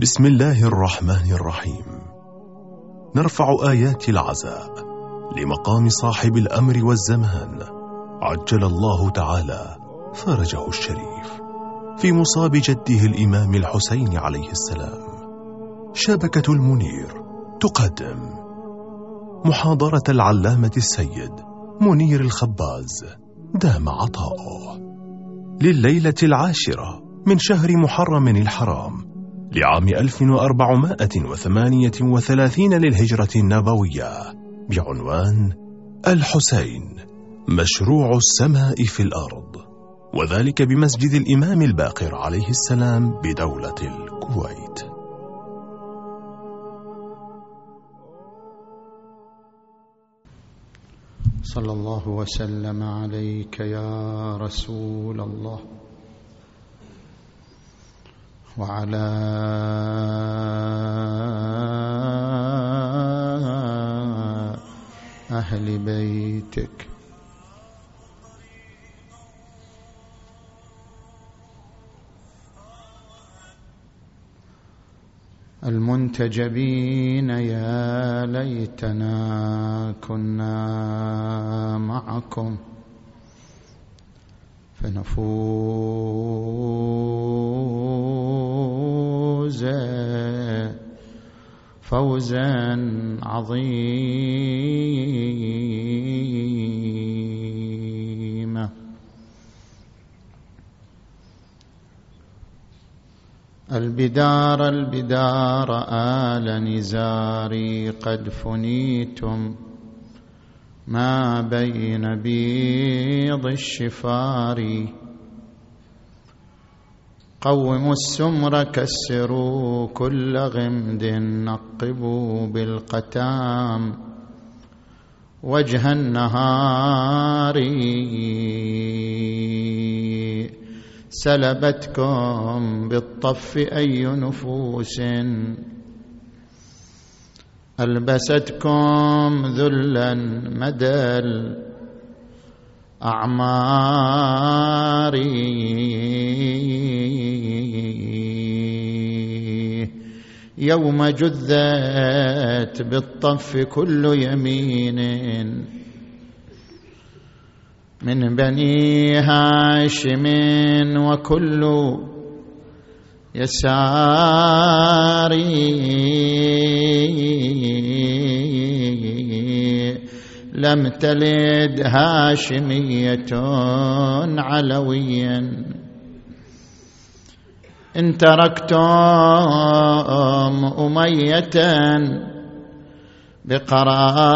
بسم الله الرحمن الرحيم. نرفع آيات العزاء لمقام صاحب الأمر والزمان. عجل الله تعالى فرجه الشريف. في مصاب جده الإمام الحسين عليه السلام. شبكة المنير تقدم. محاضرة العلامة السيد منير الخباز. دام عطاؤه. لليلة العاشرة من شهر محرم الحرام لعام 1438 للهجرة النبوية بعنوان الحسين مشروع السماء في الأرض وذلك بمسجد الإمام الباقر عليه السلام بدولة الكويت. صلى الله وسلم عليك يا رسول الله. وعلى أهل بيتك. المنتجبين يا ليتنا كنا معكم. فنفوز. فوزا عظيما. البدار البدار آل نزاري قد فنيتم. ما بين بيض الشفار قوموا السمر كسروا كل غمد نقبوا بالقتام وجه النهار سلبتكم بالطف أي نفوس ألبستكم ذلا مدى الأعمار يوم جذت بالطف كل يمين. من بني هاشم وكل يساري. لم تلد هاشمية علويا. إن تركتم أمية بقراري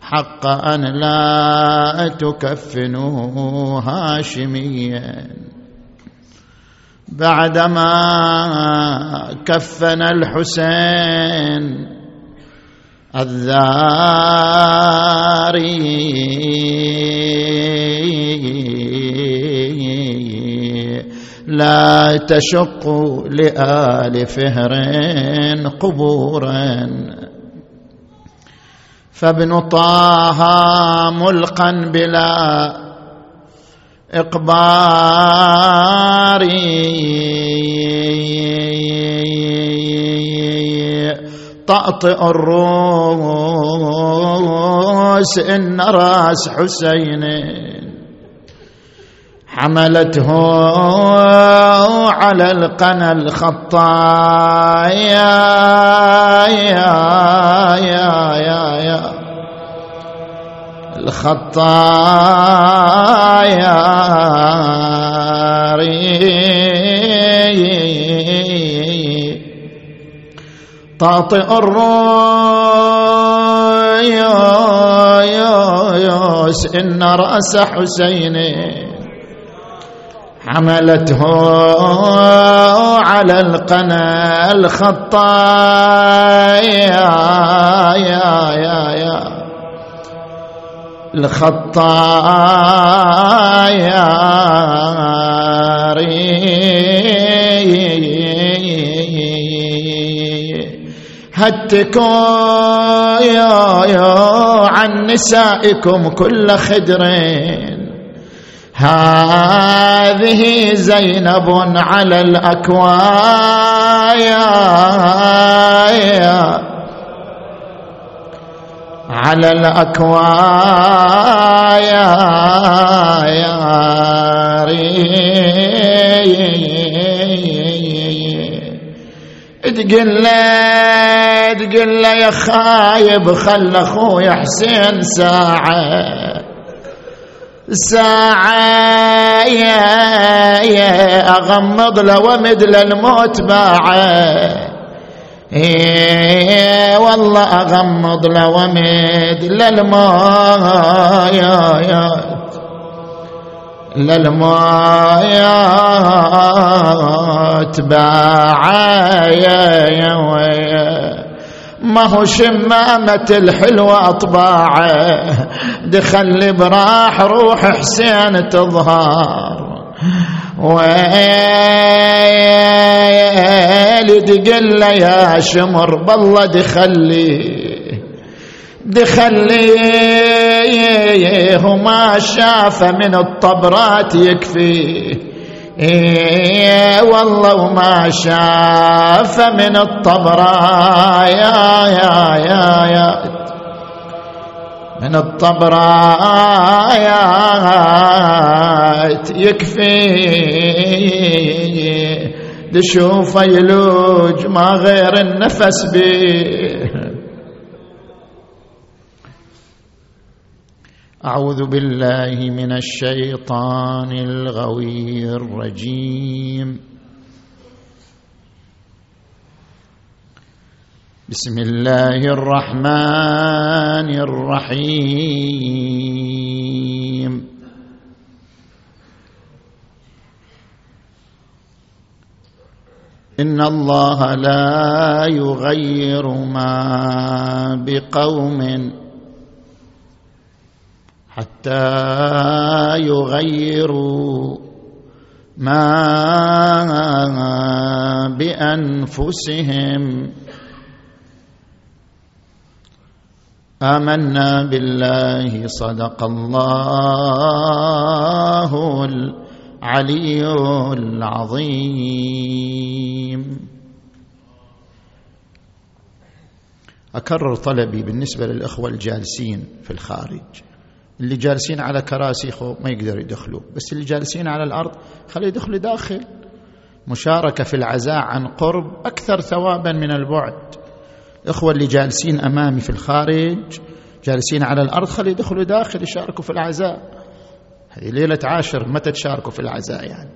حق أن لا تكفنوا هاشميا. بعدما كفن الحسين الذاري. لا تشق لآل فهر قبورا فابن طه ملقا بلا إقبار طأطئ الروس إن راس حسين. حملته على القنا الخطايا. يا يا يا يا. الخطايا طاطئ الروس إن رأس حسين حملته على القنا الخطايا يا يا يا الخطايا هتكوا عن نسائكم كل خدرين. هذه زينب على الأكوايا. على الأكوايا له تقول له يا خايب خل أخوي حسين ساعة. ساعة يا يا أغمض له ومد للموت باعة. إيه والله أغمض له ومد للموت يا يا للموت باعه يا يا ما هو شمامة الحلوة أطباعه. دخل براح روح حسين تظهر. ويلي تقل يا شمر بالله دخلي. دخلي. وما شاف من الطبرات يكفيه إيه والله وما شاف من الطبرا يا يا يا يا. من الطبرا يا يكفي. تشوف يلوج ما غير النفس به أعوذ بالله من الشيطان الغوي الرجيم. بسم الله الرحمن الرحيم. ان الله لا يغير ما بقوم حتى يغيروا ما بانفسهم امنا بالله صدق الله العلي العظيم أكرر طلبي بالنسبة للإخوة الجالسين في الخارج. اللي جالسين على كراسي ما يقدروا يدخلوا بس اللي جالسين على الأرض خليه يدخلوا داخل. مشاركة في العزاء عن قرب أكثر ثوابا من البعد. إخوة اللي جالسين أمامي في الخارج جالسين على الأرض خليه يدخلوا داخل يشاركوا في العزاء. هذه ليلة عاشر متى تشاركوا في العزاء يعني؟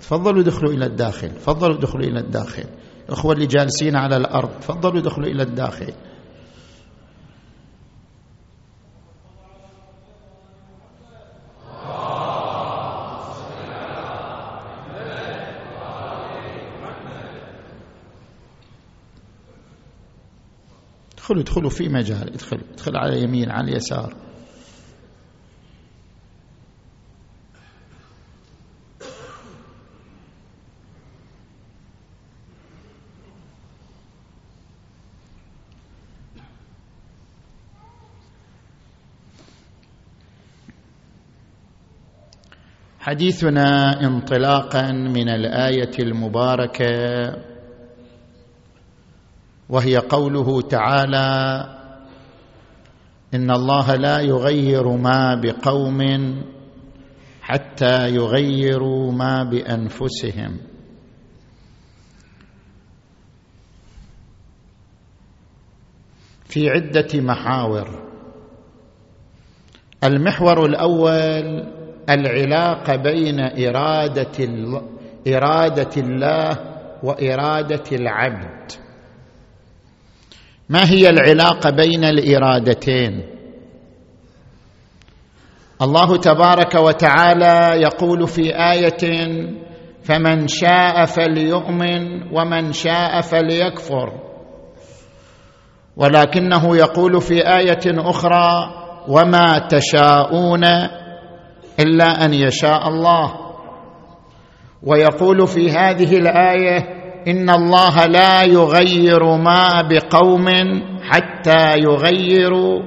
تفضلوا ادخلوا إلى الداخل تفضلوا ادخلوا إلى الداخل. اخوه اللي جالسين على الأرض تفضلوا ادخلوا إلى الداخل. ادخلوا ادخلوا في مجال ادخل ادخل على اليمين على اليسار. حديثنا انطلاقا من الآية المباركة وهي قوله تعالى إن الله لا يغير ما بقوم حتى يغيروا ما بأنفسهم. في عدة محاور. المحور الأول العلاقة بين إرادة إرادة الله وإرادة العبد. ما هي العلاقة بين الإرادتين؟ الله تبارك وتعالى يقول في آية فمن شاء فليؤمن ومن شاء فليكفر ولكنه يقول في آية أخرى وما تشاءون إلا أن يشاء الله. ويقول في هذه الآية إن الله لا يغير ما بقوم حتى يغيروا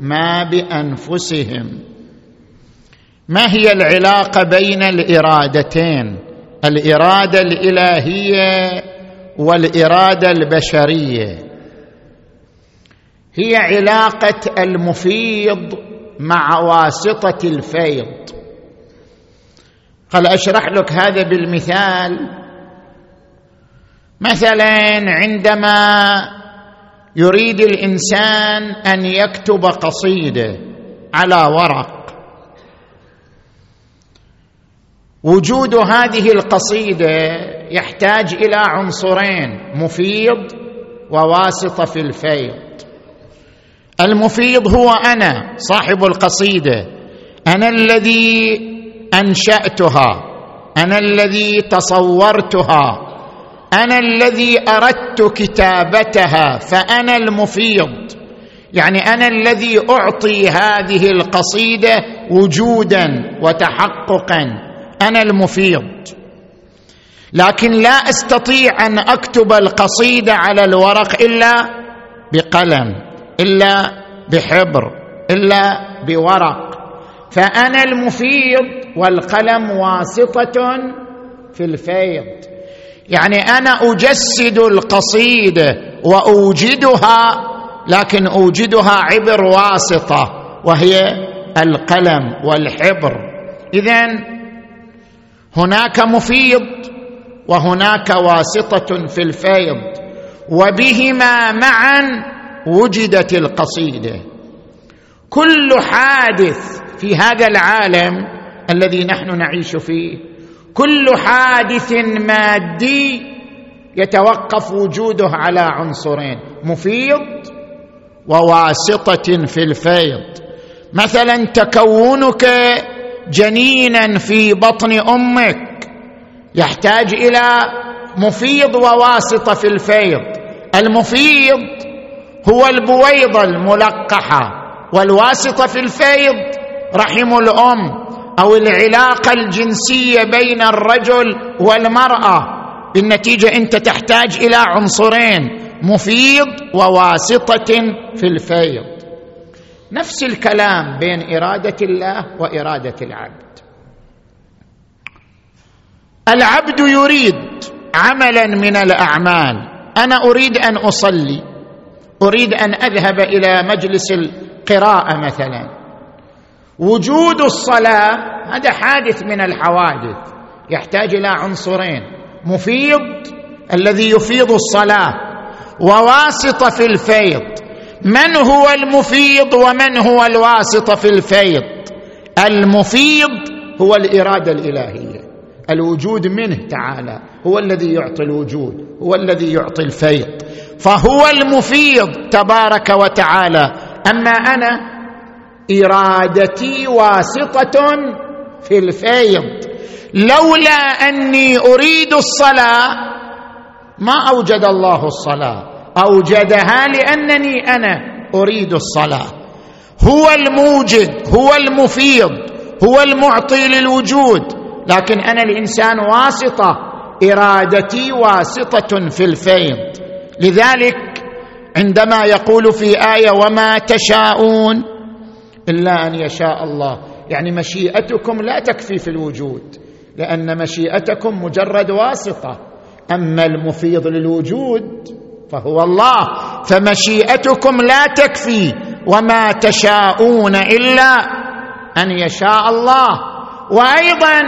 ما بأنفسهم. ما هي العلاقة بين الإرادتين؟ الإرادة الإلهية والإرادة البشرية. هي علاقة المفيض مع واسطة الفيض. قال أشرح لك هذا بالمثال. مثلا عندما يريد الإنسان أن يكتب قصيدة على ورق وجود هذه القصيدة يحتاج إلى عنصرين مفيض وواسطة في الفيض. المفيض هو أنا صاحب القصيدة. أنا الذي أنشأتها. أنا الذي تصورتها. أنا الذي أردت كتابتها. فأنا المفيض. يعني أنا الذي أعطي هذه القصيدة وجودا وتحققا. أنا المفيض. لكن لا أستطيع أن أكتب القصيدة على الورق إلا بقلم. إلا بحبر إلا بورق. فأنا المفيض والقلم واسطة في الفيض. يعني أنا أجسد القصيده وأوجدها لكن أوجدها عبر واسطة وهي القلم والحبر. اذا هناك مفيض وهناك واسطة في الفيض وبهما معا وجدت القصيدة. كل حادث في هذا العالم الذي نحن نعيش فيه كل حادث مادي يتوقف وجوده على عنصرين مفيض وواسطة في الفيض. مثلا تكونك جنينا في بطن أمك يحتاج إلى مفيض وواسطة في الفيض. المفيض هو البويضه الملقحه والواسطه في الفيض رحم الأم أو العلاقه الجنسيه بين الرجل والمرأة. بالنتيجة أنت تحتاج إلى عنصرين مفيض وواسطة في الفيض. نفس الكلام بين إرادة الله وإرادة العبد. العبد يريد عملا من الأعمال. أنا أريد أن أصلي. أريد أن أذهب إلى مجلس القراءة مثلا. وجود الصلاة هذا حادث من الحوادث يحتاج إلى عنصرين. مفيض الذي يفيض الصلاة وواسطة في الفيض. من هو المفيض ومن هو الواسطة في الفيض؟ المفيض هو الإرادة الإلهية الوجود منه تعالى. هو الذي يعطي الوجود هو الذي يعطي الفيض. فهو المفيض تبارك وتعالى. أما أنا إرادتي واسطة في الفيض. لولا أني أريد الصلاة ما أوجد الله الصلاة. أوجدها لأنني أنا أريد الصلاة. هو الموجد هو المفيض هو المعطي للوجود. لكن أنا الإنسان واسطة. إرادتي واسطة في الفيض. لذلك عندما يقول في آية وما تشاءون إلا أن يشاء الله. يعني مشيئتكم لا تكفي في الوجود لأن مشيئتكم مجرد واسطة. أما المفيض للوجود فهو الله. فمشيئتكم لا تكفي وما تشاءون إلا أن يشاء الله. وأيضا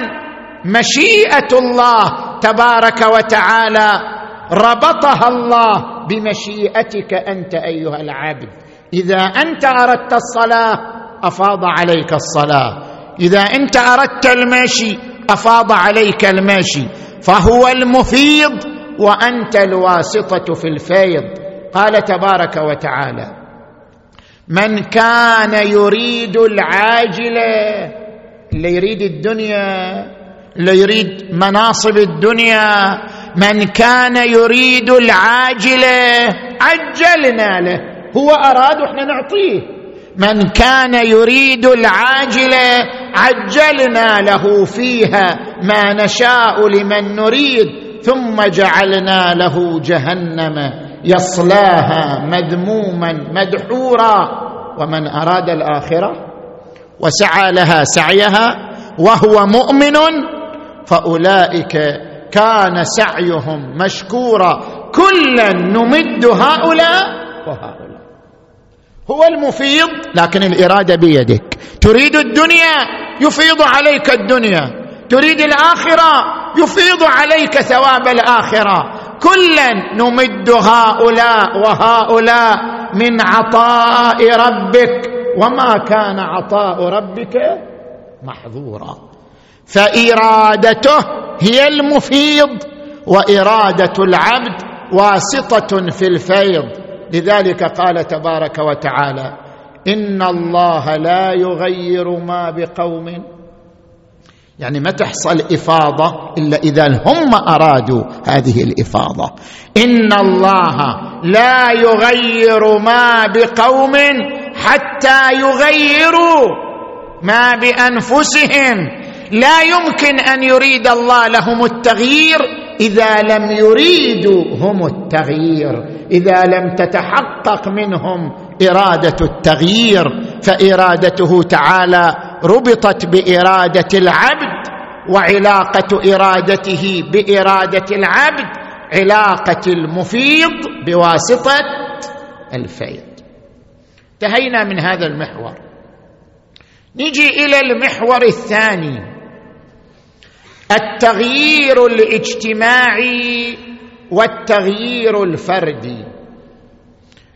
مشيئة الله تبارك وتعالى ربطها الله بمشيئتك أنت أيها العبد. إذا أنت أردت الصلاة أفاض عليك الصلاة. إذا أنت أردت المشي أفاض عليك المشي. فهو المفيض وأنت الواسطة في الفيض. قال تبارك وتعالى من كان يريد العاجله اللي يريد الدنيا اللي يريد مناصب الدنيا من كان يريد العاجله عجلنا له هو أراد وإحنا نعطيه. من كان يريد العاجله عجلنا له فيها ما نشاء لمن نريد ثم جعلنا له جهنم يصلاها مذموما مدحورا. ومن أراد الآخرة وسعى لها سعيها وهو مؤمن فأولئك كان سعيهم مشكورا. كلا نمد هؤلاء وهؤلاء. هو المفيض لكن الإرادة بيدك. تريد الدنيا يفيض عليك الدنيا. تريد الآخرة يفيض عليك ثواب الآخرة. كلا نمد هؤلاء وهؤلاء من عطاء ربك. وما كان عطاء ربك محظورا. فإرادته هي المفيض وإرادة العبد واسطة في الفيض. لذلك قال تبارك وتعالى إن الله لا يغير ما بقوم. يعني ما تحصل إفاضة إلا إذا هم أرادوا هذه الإفاضة. إن الله لا يغير ما بقوم حتى يغيروا ما بأنفسهم. لا يمكن أن يريد الله لهم التغيير إذا لم يريدوا هم التغيير. إذا لم تتحقق منهم إرادة التغيير فإرادته تعالى ربطت بإرادة العبد وعلاقة إرادته بإرادة العبد علاقة المفيض بواسطة الفيض. انتهينا من هذا المحور. نجي إلى المحور الثاني. التغيير الاجتماعي والتغيير الفردي.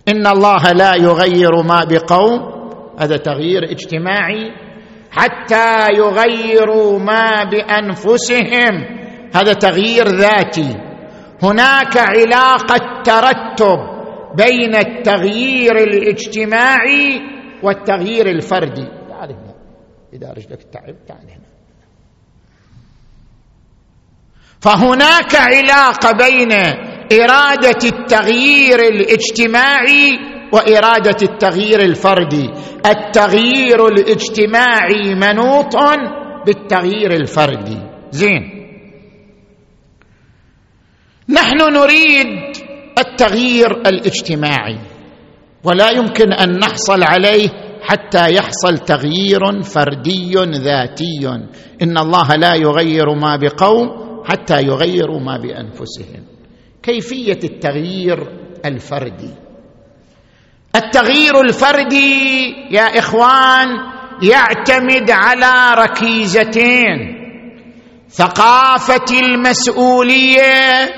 إن الله لا يغير ما بقوم هذا تغيير اجتماعي حتى يغيروا ما بأنفسهم هذا تغيير ذاتي. هناك علاقة ترتب بين التغيير الاجتماعي والتغيير الفردي. تعال هنا إذا رجلك تعب تعال هنا. فهناك علاقة بين إرادة التغيير الاجتماعي وإرادة التغيير الفردي. التغيير الاجتماعي منوط بالتغيير الفردي. زين. نحن نريد التغيير الاجتماعي ولا يمكن أن نحصل عليه حتى يحصل تغيير فردي ذاتي. إن الله لا يغير ما بقوم حتى يغيروا ما بأنفسهم. كيفية التغيير الفردي؟ التغيير الفردي يا إخوان يعتمد على ركيزتين ثقافة المسؤولية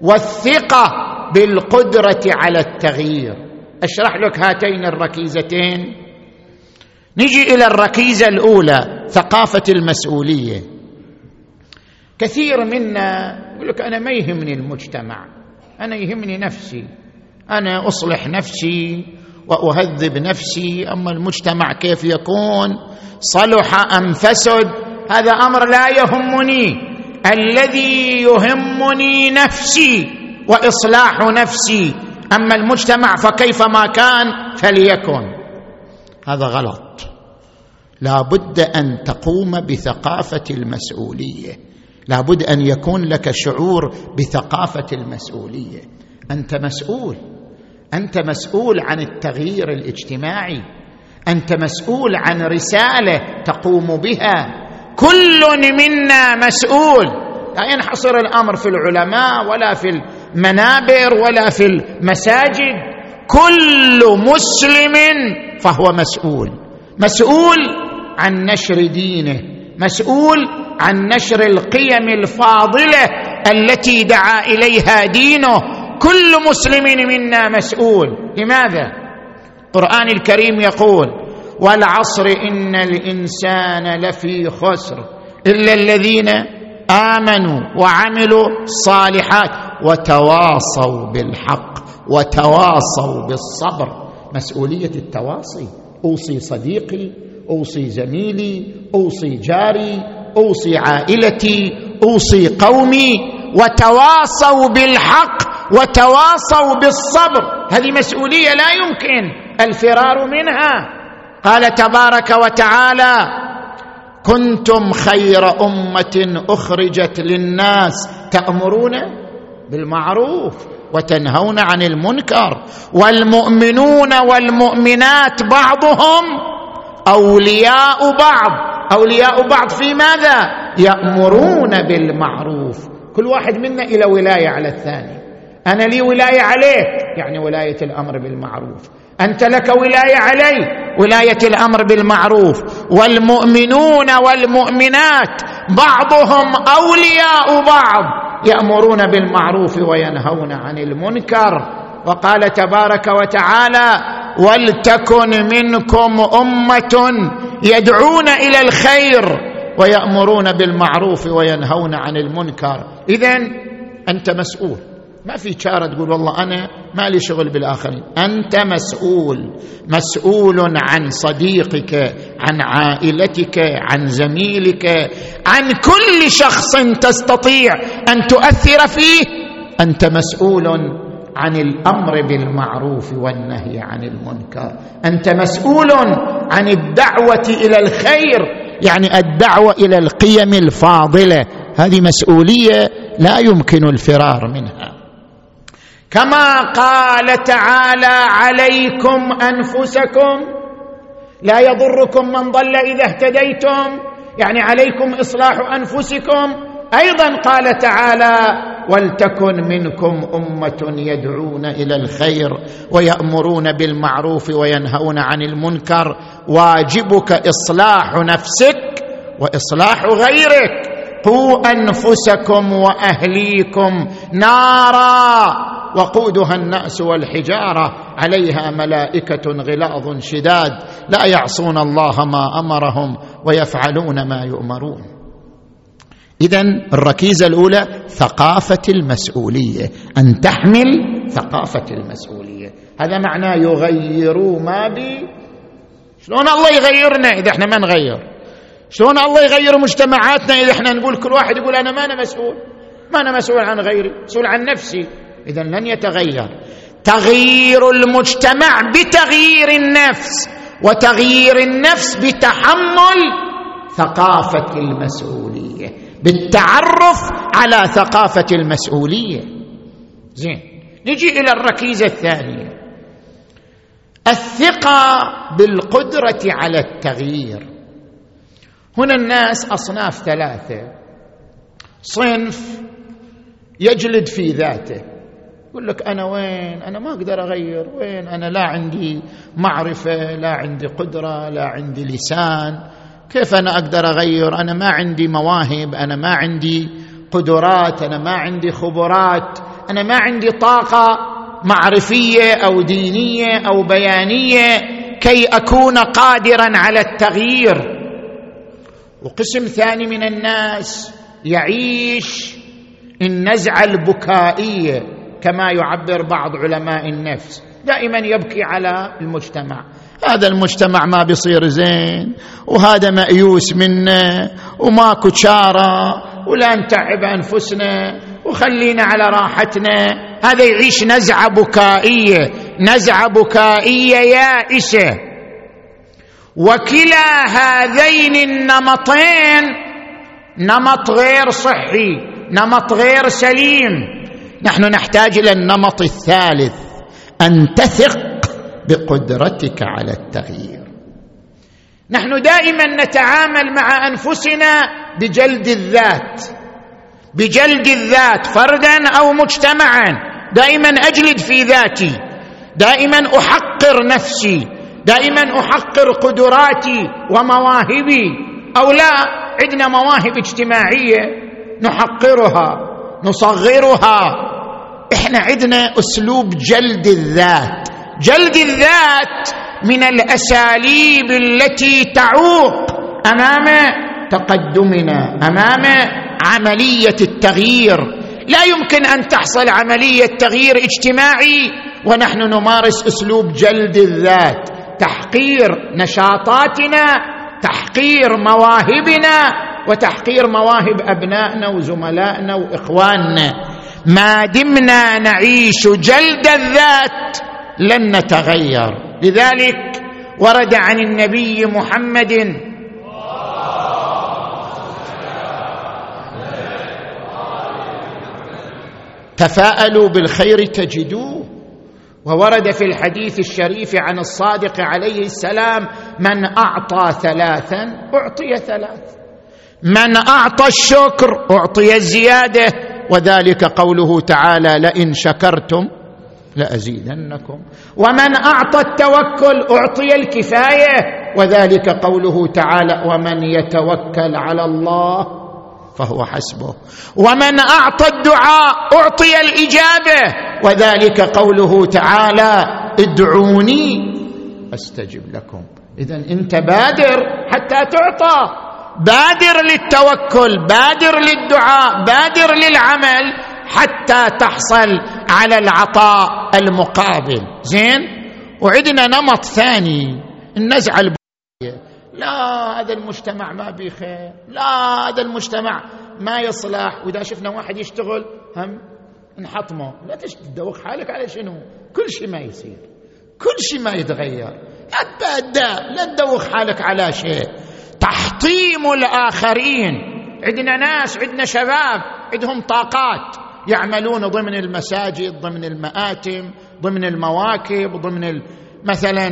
والثقة بالقدرة على التغيير. أشرح لك هاتين الركيزتين. نجي إلى الركيزة الأولى ثقافة المسؤولية. كثير منا يقول لك أنا ما يهمني المجتمع أنا يهمني نفسي أنا أصلح نفسي وأهذب نفسي أما المجتمع كيف يكون؟ صلح أم فسد؟ هذا أمر لا يهمني الذي يهمني نفسي وإصلاح نفسي أما المجتمع فكيفما كان فليكن. هذا غلط. لا بد أن تقوم بثقافة المسؤولية. لابد أن يكون لك شعور بثقافة المسؤولية. أنت مسؤول. أنت مسؤول عن التغيير الاجتماعي. أنت مسؤول عن رسالة تقوم بها. كل منا مسؤول. لا ينحصر الأمر في العلماء ولا في المنابر ولا في المساجد؟ كل مسلم فهو مسؤول. مسؤول عن نشر دينه. مسؤول عن نشر القيم الفاضلة التي دعا إليها دينه. كل مسلم منا مسؤول. لماذا؟ القرآن الكريم يقول والعصر إن الإنسان لفي خسر إلا الذين آمنوا وعملوا الصالحات وتواصوا بالحق وتواصوا بالصبر. مسؤولية التواصي. أوصي صديقي أوصي زميلي أوصي جاري أوصي عائلتي أوصي قومي وتواصوا بالحق وتواصوا بالصبر. هذه مسؤولية لا يمكن الفرار منها. قال تبارك وتعالى كنتم خير أمة أخرجت للناس تأمرون بالمعروف وتنهون عن المنكر والمؤمنون والمؤمنات بعضهم أولياء بعض. أولياء بعض في ماذا؟ يأمرون بالمعروف. كل واحد منا إلى ولاية على الثاني. أنا لي ولاية عليك. يعني ولاية الأمر بالمعروف. أنت لك ولاية علي. ولاية الأمر بالمعروف. والمؤمنون والمؤمنات. بعضهم أولياء بعض. يأمرون بالمعروف وينهون عن المنكر. وقال تبارك وتعالى ولتكن منكم أمة يدعون إلى الخير ويأمرون بالمعروف وينهون عن المنكر. اذا أنت مسؤول. ما في شارة تقول والله أنا ما لي شغل بالآخرين. أنت مسؤول. مسؤول عن صديقك عن عائلتك عن زميلك عن كل شخص تستطيع أن تؤثر فيه. أنت مسؤول. عن الأمر بالمعروف والنهي عن المنكر. أنت مسؤول عن الدعوة إلى الخير يعني الدعوة إلى القيم الفاضلة. هذه مسؤولية لا يمكن الفرار منها. كما قال تعالى عليكم أنفسكم. لا يضركم من ضل إذا اهتديتم. يعني عليكم إصلاح أنفسكم. أيضا قال تعالى ولتكن منكم أمة يدعون إلى الخير ويأمرون بالمعروف وينهون عن المنكر. واجبك إصلاح نفسك وإصلاح غيرك. قوا أنفسكم وأهليكم نارا وقودها الناس والحجارة. عليها ملائكة غلاظ شداد. لا يعصون الله ما أمرهم ويفعلون ما يؤمرون. اذا الركيزة الأولى ثقافة المسؤولية أن تحمل ثقافة المسؤولية. هذا معناه يغيروا ما بي شلون الله يغيرنا إذا إحنا ما نغير؟ شلون الله يغير مجتمعاتنا إذا إحنا نقول كل واحد يقول أنا ما أنا مسؤول؟ ما أنا مسؤول عن غيري مسؤول عن نفسي. اذا لن يتغير. تغيير المجتمع بتغيير النفس وتغيير النفس بتحمل ثقافة المسؤولية. بالتعرف على ثقافة المسؤولية. زين نجي إلى الركيزة الثانية. الثقة بالقدرة على التغيير. هنا الناس أصناف ثلاثة. صنف يجلد في ذاته. يقول لك أنا وين؟ أنا ما أقدر أغير. وين؟ أنا لا عندي معرفة لا عندي قدرة لا عندي لسان. كيف أنا أقدر أغير؟ أنا ما عندي مواهب أنا ما عندي قدرات أنا ما عندي خبرات أنا ما عندي طاقة معرفية أو دينية أو بيانية كي أكون قادرا على التغيير. وقسم ثاني من الناس يعيش النزعه البكائيه كما يعبر بعض علماء النفس. دائما يبكي على المجتمع. هذا المجتمع ما بيصير زين وهذا مأيوس منا وماكو شارة ولا نتعب أنفسنا وخلينا على راحتنا. هذا يعيش نزعة بكائية نزعة بكائية يائسة. وكلا هذين النمطين نمط غير صحي نمط غير سليم. نحن نحتاج إلى النمط الثالث أن تثق بقدرتك على التغيير. نحن دائما نتعامل مع أنفسنا بجلد الذات بجلد الذات فردا أو مجتمعا. دائما أجلد في ذاتي دائما أحقر نفسي دائما أحقر قدراتي ومواهبي. أو لا عندنا مواهب اجتماعية نحقرها نصغرها. إحنا عندنا أسلوب جلد الذات. جلد الذات من الأساليب التي تعوق أمام تقدمنا أمام عملية التغيير. لا يمكن أن تحصل عملية تغيير اجتماعي ونحن نمارس أسلوب جلد الذات تحقير نشاطاتنا تحقير مواهبنا وتحقير مواهب أبنائنا وزملائنا وإخواننا. ما دمنا نعيش جلد الذات لن نتغير. لذلك ورد عن النبي محمد تفاءلوا بالخير تجدوه. وورد في الحديث الشريف عن الصادق عليه السلام من أعطى ثلاثا أعطي ثلاث. من أعطى الشكر أعطي الزيادة. وذلك قوله تعالى لئن شكرتم لأزيدنكم. ومن أعطى التوكل أعطي الكفاية. وذلك قوله تعالى ومن يتوكل على الله فهو حسبه. ومن أعطى الدعاء أعطي الإجابة. وذلك قوله تعالى ادعوني أستجب لكم. اذا أنت بادر حتى تعطى. بادر للتوكل بادر للدعاء بادر للعمل حتى تحصل على العطاء المقابل. زين؟ وعندنا نمط ثاني النزعه البوكائيه لا هذا المجتمع ما بيه خير. لا هذا المجتمع ما يصلح. وإذا شفنا واحد يشتغل هم نحطمه لا تدوخ حالك على شنو؟ كل شيء ما يصير. كل شيء ما يتغير. لا تبدا لا تدوخ حالك على شيء. تحطيم الآخرين. عندنا ناس عندنا شباب عندهم طاقات. يعملون ضمن المساجد ضمن المآتم ضمن المواكب ضمن مثلا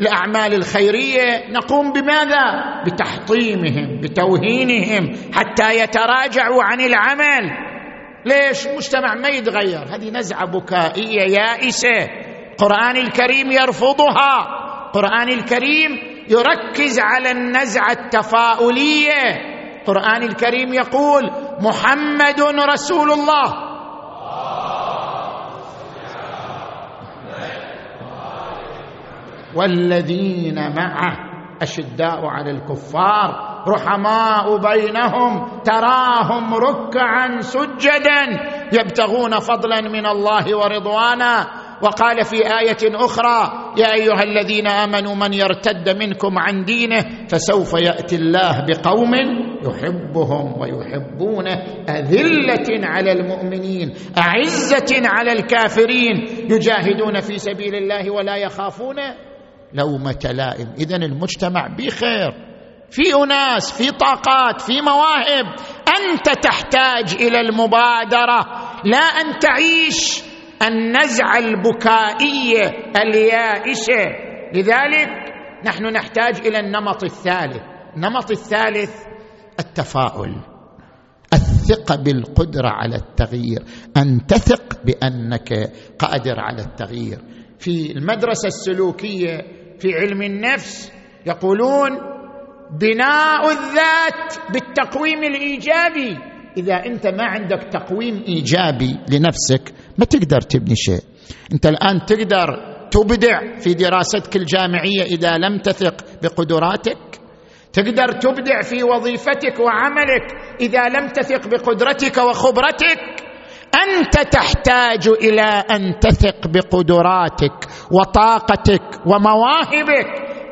الأعمال الخيرية. نقوم بماذا؟ بتحطيمهم بتوهينهم حتى يتراجعوا عن العمل. ليش؟ المجتمع ما يتغير. هذه نزعة بكائية يائسة. القران الكريم يرفضها. القران الكريم يركز على النزعة التفاؤلية. القرآن الكريم يقول محمد رسول الله. والذين معه أشداء على الكفار رحماء بينهم تراهم ركعا سجدا يبتغون فضلا من الله ورضوانا. وقال في آية أخرى يا أيها الذين آمنوا من يرتد منكم عن دينه فسوف يأتي الله بقوم يحبهم ويحبونه. أذلة على المؤمنين أعزة على الكافرين. يجاهدون في سبيل الله ولا يخافون لومة لائم. اذا المجتمع بخير. في أناس في طاقات في مواهب. أنت تحتاج إلى المبادرة لا أن تعيش النزعه البكائيه اليائسه لذلك نحن نحتاج إلى النمط الثالث. النمط الثالث التفاؤل. الثقة بالقدرة على التغيير. أن تثق بأنك قادر على التغيير. في المدرسة السلوكية في علم النفس يقولون بناء الذات بالتقويم الإيجابي. إذا أنت ما عندك تقويم إيجابي لنفسك ما تقدر تبني شيء. أنت الآن تقدر تبدع في دراستك الجامعية إذا لم تثق بقدراتك. تقدر تبدع في وظيفتك وعملك إذا لم تثق بقدرتك وخبرتك. أنت تحتاج إلى أن تثق بقدراتك وطاقتك ومواهبك.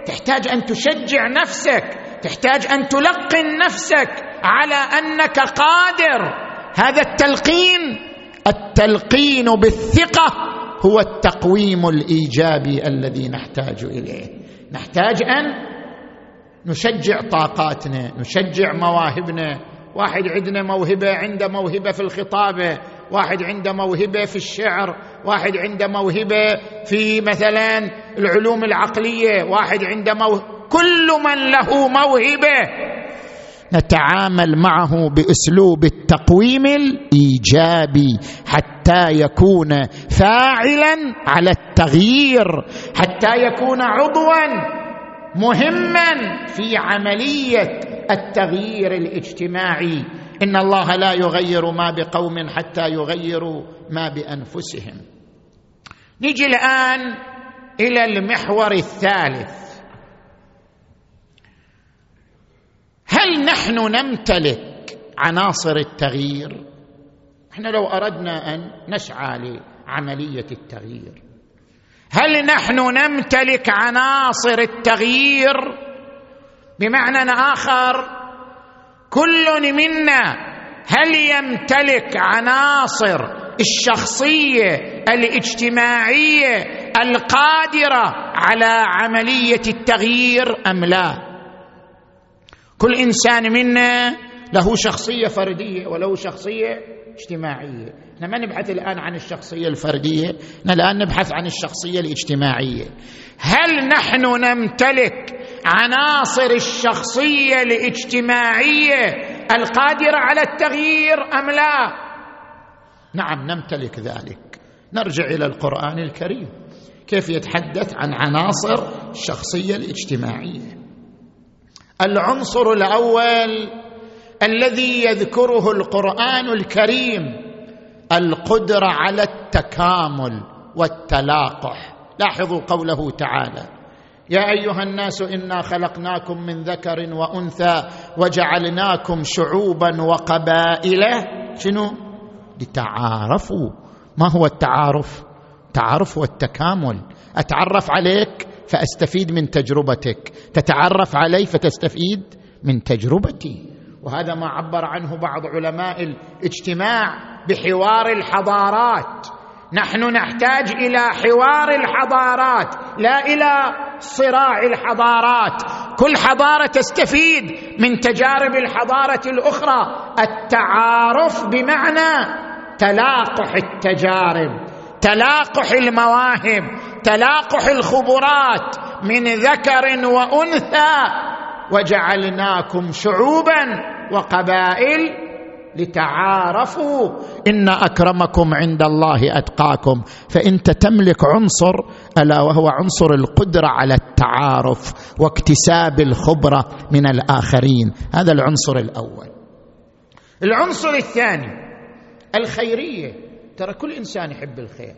تحتاج أن تشجع نفسك تحتاج أن تلقن نفسك على أنك قادر. هذا التلقين التلقين بالثقة هو التقويم الإيجابي الذي نحتاج إليه. نحتاج أن نشجع طاقاتنا نشجع مواهبنا. واحد عندنا موهبة عنده موهبة في الخطابة. واحد عنده موهبة في الشعر واحد عنده موهبة في مثلا العلوم العقلية واحد عنده موهبه كل من له موهبة. نتعامل معه بأسلوب التقويم الإيجابي حتى يكون فاعلا على التغيير حتى يكون عضوا مهما في عملية التغيير الاجتماعي. إن الله لا يغير ما بقوم حتى يغيروا ما بأنفسهم. نجي الآن إلى المحور الثالث. هل نحن نمتلك عناصر التغيير؟ إحنا لو أردنا أن نسعى لعملية التغيير. هل نحن نمتلك عناصر التغيير؟ بمعنى آخر كل منا هل يمتلك عناصر الشخصية الاجتماعية القادرة على عملية التغيير أم لا؟ كل إنسان منا له شخصية فردية وله شخصية اجتماعية. إحنا ما نبحث الآن عن الشخصية الفردية إحنا الآن نبحث عن الشخصية الاجتماعية. هل نحن نمتلك عناصر الشخصية الاجتماعية القادرة على التغيير أم لا؟ نعم نمتلك ذلك. نرجع إلى القرآن الكريم. كيف يتحدث عن عناصر الشخصية الاجتماعية؟ العنصر الأول الذي يذكره القرآن الكريم القدرة على التكامل والتلاقح. لاحظوا قوله تعالى يا أيها الناس إنا خلقناكم من ذكر وأنثى وجعلناكم شعوبا وقبائل. شنو؟ لتعارفوا. ما هو التعارف؟ تعارف والتكامل أتعرف عليك فأستفيد من تجربتك. تتعرف علي فتستفيد من تجربتي. وهذا ما عبر عنه بعض علماء الاجتماع بحوار الحضارات. نحن نحتاج إلى حوار الحضارات لا إلى صراع الحضارات. كل حضارة تستفيد من تجارب الحضارة الأخرى. التعارف بمعنى تلاقح التجارب تلاقح المواهب تلاقح الخبرات من ذكر وأنثى. وجعلناكم شعوبا وقبائل لتعارفوا. إن أكرمكم عند الله أتقاكم. فانت تملك عنصر ألا وهو عنصر القدرة على التعارف واكتساب الخبرة من الآخرين. هذا العنصر الأول. العنصر الثاني الخيرية. ترى كل إنسان يحب الخير.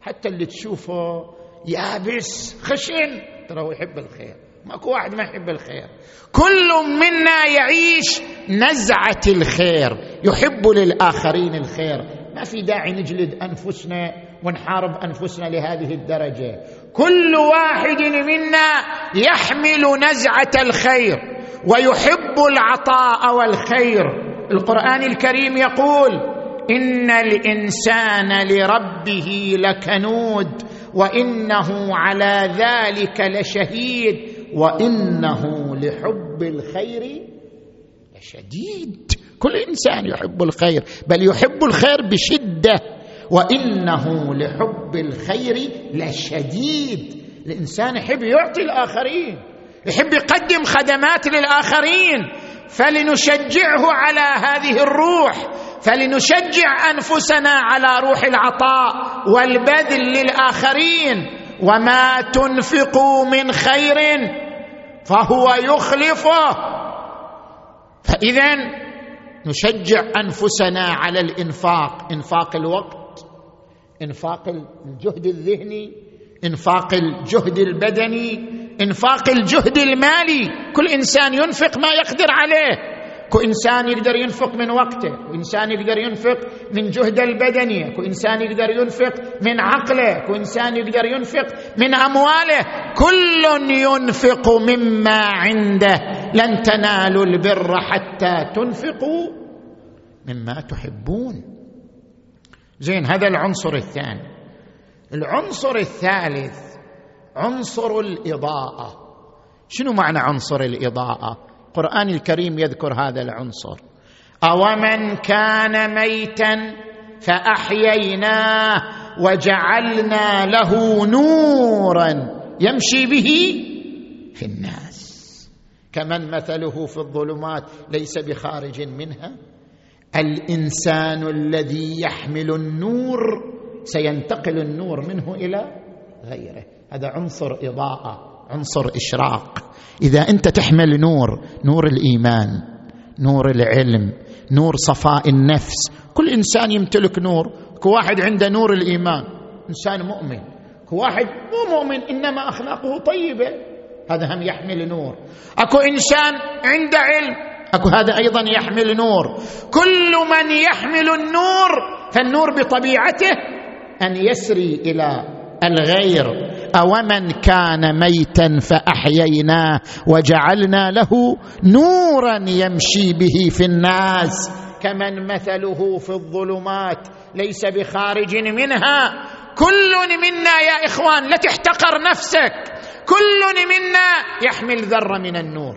حتى اللي تشوفه يابس خشن ترى هو يحب الخير. ماكو واحد ما يحب الخير. كل منا يعيش نزعة الخير يحب للآخرين الخير. ما في داعي نجلد أنفسنا ونحارب أنفسنا لهذه الدرجة. كل واحد منا يحمل نزعة الخير ويحب العطاء والخير. القرآن الكريم يقول إن الإنسان لربه لكنود وإنه على ذلك لشهيد. وإنه لحب الخير لشديد. كل إنسان يحب الخير بل يحب الخير بشدة. وإنه لحب الخير لشديد. الإنسان يحب يعطي الآخرين يحب يقدم خدمات للآخرين. فلنشجعه على هذه الروح فلنشجع أنفسنا على روح العطاء والبذل للآخرين. وما تنفقوا من خير فهو يخلفه. فاذا نشجع انفسنا على الانفاق. انفاق الوقت انفاق الجهد الذهني انفاق الجهد البدني انفاق الجهد المالي. كل انسان ينفق ما يقدر عليه. اكو إنسان يقدر ينفق من وقته وانسان يقدر ينفق من جهده البدني اكو إنسان يقدر ينفق من عقله اكو إنسان يقدر ينفق من أمواله كل ينفق مما عنده لن تنالوا البر حتى تنفقوا مما تحبون. زين هذا العنصر الثاني. العنصر الثالث عنصر الإضاءة. شنو معنى عنصر الإضاءة؟ القرآن الكريم يذكر هذا العنصر. اومن كان ميتا فاحييناه وجعلنا له نورا يمشي به في الناس. كمن مثله في الظلمات ليس بخارج منها. الانسان الذي يحمل النور سينتقل النور منه إلى غيره. هذا عنصر إضاءة عنصر إشراق. إذا أنت تحمل نور نور الإيمان نور العلم نور صفاء النفس. كل إنسان يمتلك نور. كل واحد عنده نور الإيمان. إنسان مؤمن. كل واحد مو مؤمن إنما أخلاقه طيبة. هذا هم يحمل نور. أكو إنسان عنده علم. أكو هذا أيضا يحمل نور. كل من يحمل النور فالنور بطبيعته أن يسري إلى الغير. اومن كان ميتا فاحييناه وجعلنا له نورا يمشي به في الناس كمن مثله في الظلمات ليس بخارج منها كل منا يا إخوان لا تحتقر نفسك كل منا يحمل ذرة من النور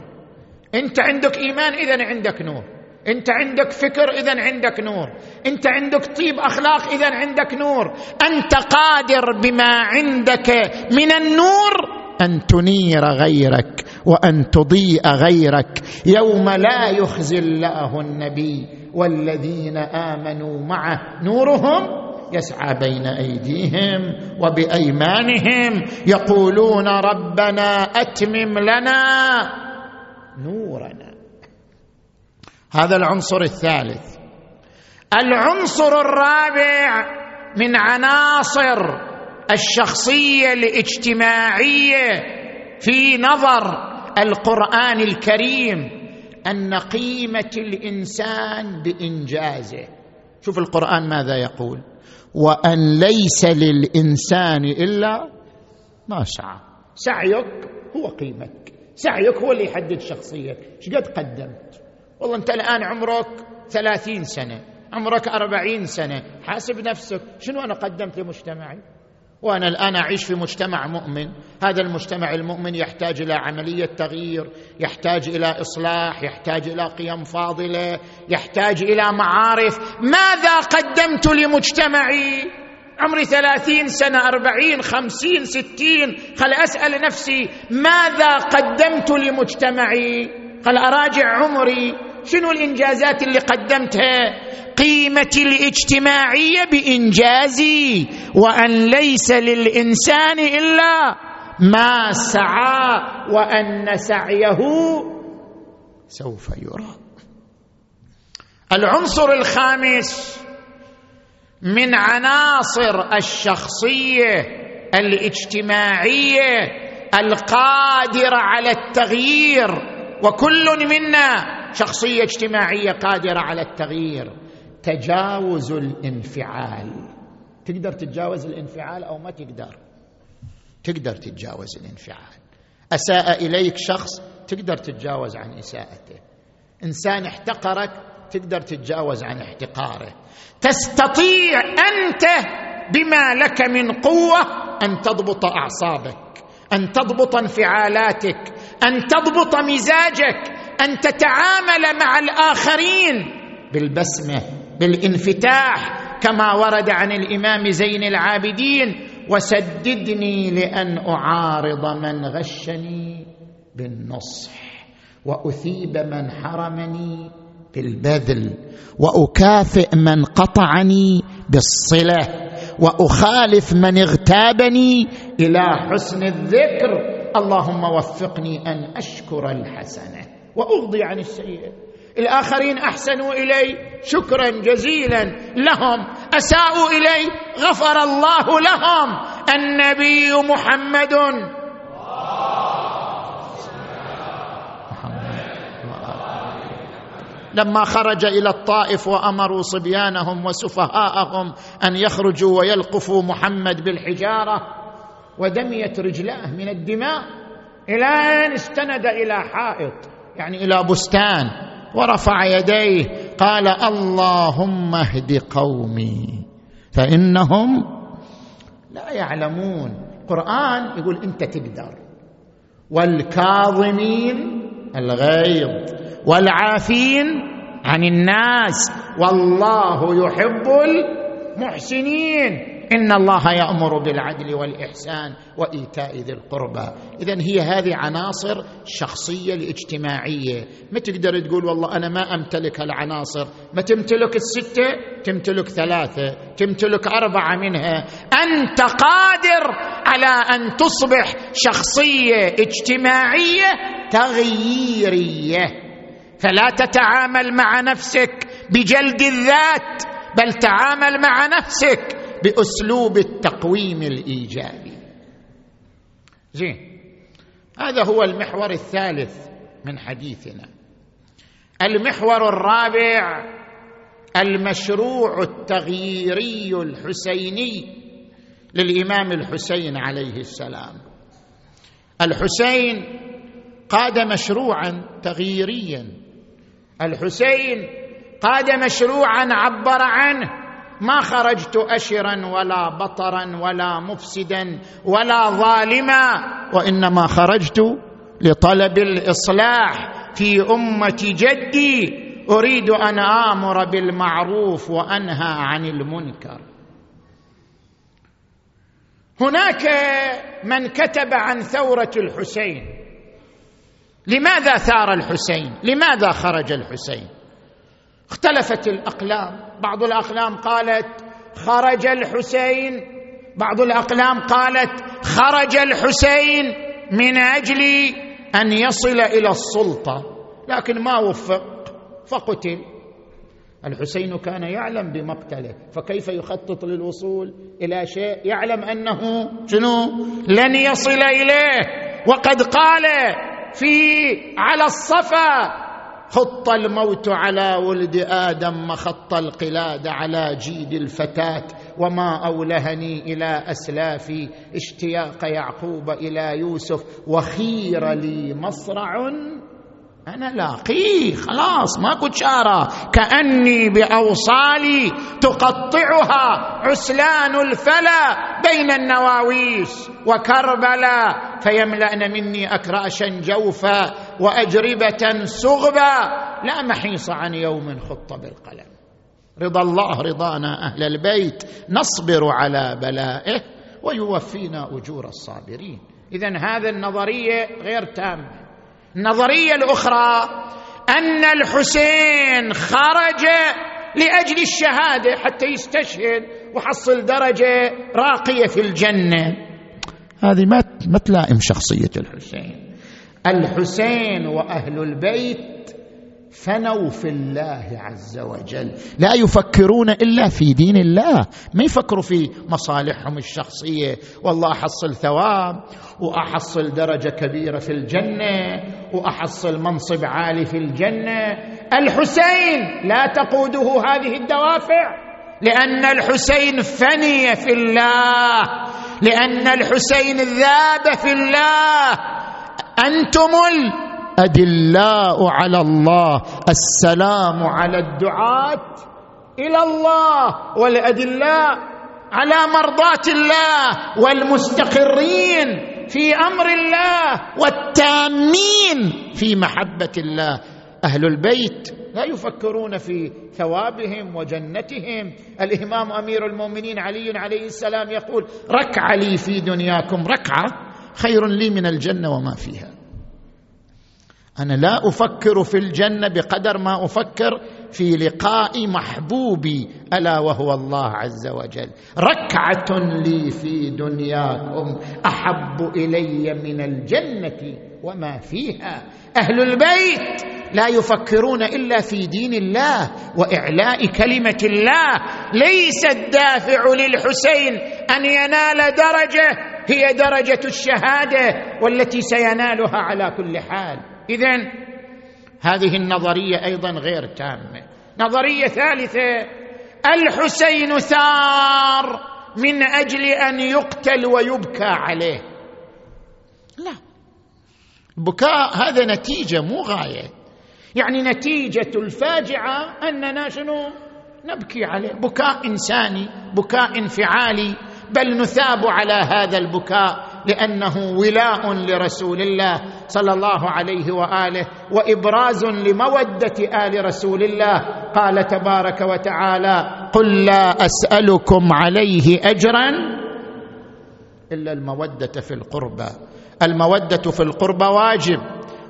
انت عندك إيمان اذا عندك نور انت عندك فكر اذا عندك نور. انت عندك طيب أخلاق اذا عندك نور. أنت قادر بما عندك من النور أن تنير غيرك وأن تضيء غيرك. يوم لا يخزي الله النبي والذين آمنوا معه. نورهم يسعى بين أيديهم وبأيمانهم. يقولون ربنا أتمم لنا نورنا. هذا العنصر الثالث. العنصر الرابع من عناصر الشخصية الاجتماعية في نظر القرآن الكريم أن قيمة الإنسان بإنجازه. شوف القرآن ماذا يقول؟ وأن ليس للإنسان إلا ما سعى. سعيك هو قيمتك سعيك هو اللي يحدد شخصيتك. إيش قد قدمت؟ والله انت الآن عمرك ثلاثين سنة عمرك أربعين سنة حاسب نفسك شنو أنا قدمت لمجتمعي؟ وأنا الآن أعيش في مجتمع مؤمن هذا المجتمع المؤمن يحتاج إلى عملية تغيير يحتاج إلى إصلاح يحتاج إلى قيم فاضلة يحتاج إلى معارف. ماذا قدمت لمجتمعي؟ عمري ثلاثين سنة أربعين خمسين ستين. خل أسأل نفسي ماذا قدمت لمجتمعي؟ خل أراجع عمري. شنو الإنجازات اللي قدمتها؟ قيمتي الاجتماعية بإنجازي وأن ليس للإنسان إلا ما سعى وأن سعيه سوف يرى. العنصر الخامس من عناصر الشخصية الاجتماعية القادرة على التغيير وكل منا شخصية اجتماعية قادرة على التغيير. تجاوز الانفعال. تقدر تتجاوز الانفعال أو ما تقدر؟ تقدر تتجاوز الانفعال. أساء إليك شخص تقدر تتجاوز عن إساءته. إنسان احتقرك تقدر تتجاوز عن احتقاره. تستطيع أنت بما لك من قوة أن تضبط أعصابك أن تضبط انفعالاتك أن تضبط مزاجك أن تتعامل مع الآخرين بالبسمة بالانفتاح كما ورد عن الإمام زين العابدين وسددني لأن أعارض من غشني بالنصح وأثيب من حرمني بالبذل وأكافئ من قطعني بالصلة وأخالف من اغتابني إلى حسن الذكر اللهم وفقني أن أشكر الحسنة. واغضي عن السيئة. الآخرين أحسنوا إلي شكرا جزيلا لهم. أساءوا إلي غفر الله لهم. النبي محمد. لما خرج إلى الطائف وأمروا صبيانهم وسفهاءهم أن يخرجوا ويلقفوا محمد بالحجارة ودميت رجلاه من الدماء. إلى ان استند إلى حائط؟ يعني إلى بستان ورفع يديه قال اللهم اهد قومي. فإنهم لا يعلمون. القران يقول إنت تقدر. والكاظمين الغيظ. والعافين عن الناس. والله يحب المحسنين. إن الله يأمر بالعدل والإحسان وإيتاء ذي القربى. اذا هي هذه عناصر الشخصيه الاجتماعيه ما تقدر تقول والله أنا ما أمتلك العناصر. ما تمتلك الستة تمتلك ثلاثة تمتلك أربعة منها. أنت قادر على أن تصبح شخصية اجتماعية تغييرية. فلا تتعامل مع نفسك بجلد الذات بل تعامل مع نفسك بأسلوب التقويم الإيجابي. زين. هذا هو المحور الثالث من حديثنا. المحور الرابع المشروع التغييري الحسيني للإمام الحسين عليه السلام. الحسين قاد مشروعا تغييريا. الحسين قاد مشروعا عبر عنه. ما خرجت أشرا ولا بطرا ولا مفسدا ولا ظالما وإنما خرجت لطلب الإصلاح في أمة جدي. أريد أن آمر بالمعروف وأنهى عن المنكر. هناك من كتب عن ثورة الحسين. لماذا ثار الحسين؟ لماذا خرج الحسين؟ اختلفت الأقلام. بعض الأقلام قالت خرج الحسين بعض الأقلام قالت خرج الحسين من أجل أن يصل إلى السلطة لكن ما وفق فقتل. الحسين كان يعلم بمقتله فكيف يخطط للوصول إلى شيء؟ يعلم أنه شنو؟ لن يصل إليه وقد قال في على الصفا خط الموت على ولد آدم مخط القلاد على جيد الفتاة وما أولهني إلى اسلافي اشتياق يعقوب إلى يوسف وخير لي مصرع أنا لاقيه خلاص ماكو شارة. كأني بأوصالي تقطعها عسلان الفلا بين النواويس وكربلا فيملأن مني أكراشا جوفا وأجربة سغبا. لا محيص عن يوم خط بالقلم. رضا الله رضانا أهل البيت نصبر على بلائه ويوفينا أجور الصابرين. إذا هذه النظرية غير تامة. النظريه الأخرى أن الحسين خرج لأجل الشهادة حتى يستشهد وحصل درجة راقية في الجنة. هذه ما ما تلائم شخصية الحسين. الحسين وأهل البيت فنوا في الله عز وجل. لا يفكرون إلا في دين الله. ما يفكروا في مصالحهم الشخصية. والله أحصل ثواب وأحصل درجة كبيرة في الجنة وأحصل منصب عالي في الجنة. الحسين لا تقوده هذه الدوافع. لأن الحسين فني في الله. لأن الحسين ذاب في الله. أنتم الأدلاء على الله السلام على الدعاة إلى الله والأدلاء على مرضاة الله والمستقرين في أمر الله والتامين في محبة الله. أهل البيت لا يفكرون في ثوابهم وجنتهم. الإمام أمير المؤمنين علي عليه السلام يقول ركعه لي في دنياكم ركعة خير لي من الجنة وما فيها. أنا لا أفكر في الجنة بقدر ما أفكر في لقاء محبوبي ألا وهو الله عز وجل. ركعة لي في دنياكم أحب إلي من الجنة وما فيها. أهل البيت لا يفكرون إلا في دين الله وإعلاء كلمة الله. ليس الدافع للحسين أن ينال درجة هي درجة الشهادة والتي سينالها على كل حال. اذا هذه النظرية أيضا غير تامة. نظرية ثالثة الحسين ثار من أجل أن يقتل ويبكى عليه. لا. البكاء هذا نتيجة مو غاية. يعني نتيجة الفاجعة أننا شنو؟ نبكي عليه. بكاء إنساني بكاء انفعالي بل نثاب على هذا البكاء. لأنه ولاء لرسول الله صلى الله عليه وآله وإبراز لمودة آل رسول الله. قال تبارك وتعالى قل لا أسألكم عليه أجرا إلا المودة في القربى المودة في القربى واجب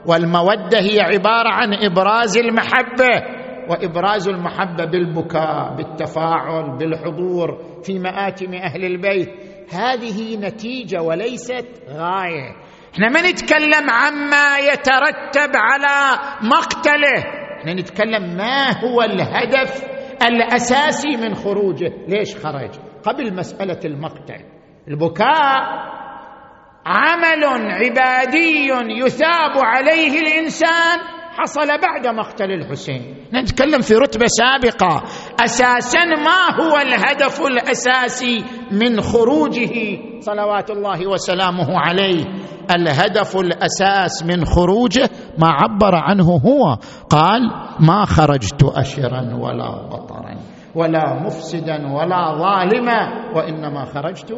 والمودة هي عبارة عن إبراز المحبة وإبراز المحبة بالبكاء بالتفاعل بالحضور في مآتم أهل البيت. هذه نتيجة وليست غاية. إحنا ما نتكلم عما يترتب على مقتله. إحنا نتكلم ما هو الهدف الأساسي من خروجه. ليش خرج؟ قبل مسألة المقتل. البكاء عمل عبادي يثاب عليه الإنسان. حصل بعد مقتل الحسين. نتكلم في رتبة سابقة. أساسا ما هو الهدف الأساسي من خروجه صلوات الله وسلامه عليه؟ الهدف الأساس من خروجه ما عبر عنه هو. قال ما خرجت اشرا ولا بطرا ولا مفسدا ولا ظالما وإنما خرجت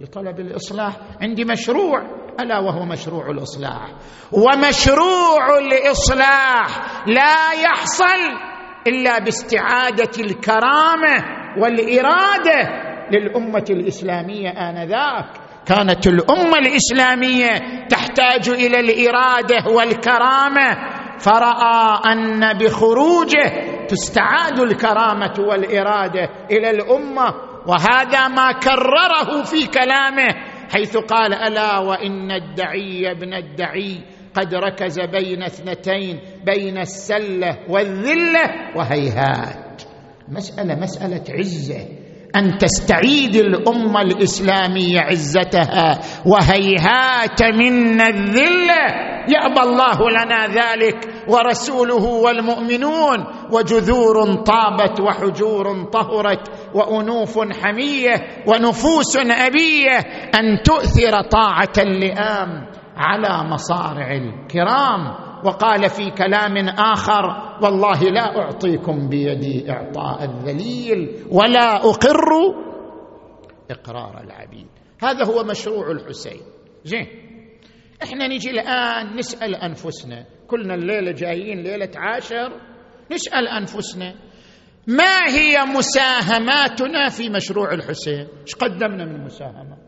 لطلب الإصلاح. عندي مشروع ألا وهو مشروع الإصلاح. ومشروع الإصلاح لا يحصل إلا باستعادة الكرامة والإرادة للأمة الإسلامية آنذاك. كانت الأمة الإسلامية تحتاج إلى الإرادة والكرامة. فرأى أن بخروجه تستعاد الكرامة والإرادة إلى الأمة. وهذا ما كرره في كلامه حيث قال ألا وإن الدعي ابن الدعي قد ركز بين اثنتين بين السلة والذلة وهيهات. مسألة مسألة عزة. أن تستعيد الأمة الإسلامية عزتها وهيهات منا الذلة. يأبى الله لنا ذلك ورسوله والمؤمنون. وجذور طابت وحجور طهرت وأنوف حمية ونفوس أبية. أن تؤثر طاعة اللئام. على مصارع الكرام وقال في كلام آخر والله لا أعطيكم بيدي إعطاء الذليل ولا أقر إقرار العبيد. هذا هو مشروع الحسين. زين إحنا نجي الآن نسأل أنفسنا. كلنا الليلة جايين ليلة عاشر نسأل أنفسنا ما هي مساهماتنا في مشروع الحسين؟ إيش قدمنا من مساهمات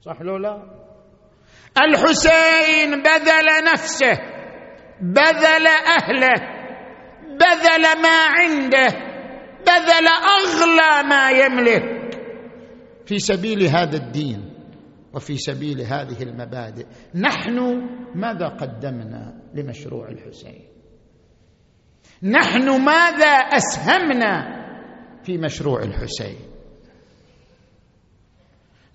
صح لو لا؟ الحسين بذل نفسه بذل أهله بذل ما عنده بذل أغلى ما يملك. في سبيل هذا الدين وفي سبيل هذه المبادئ نحن ماذا قدمنا لمشروع الحسين؟ نحن ماذا أسهمنا في مشروع الحسين؟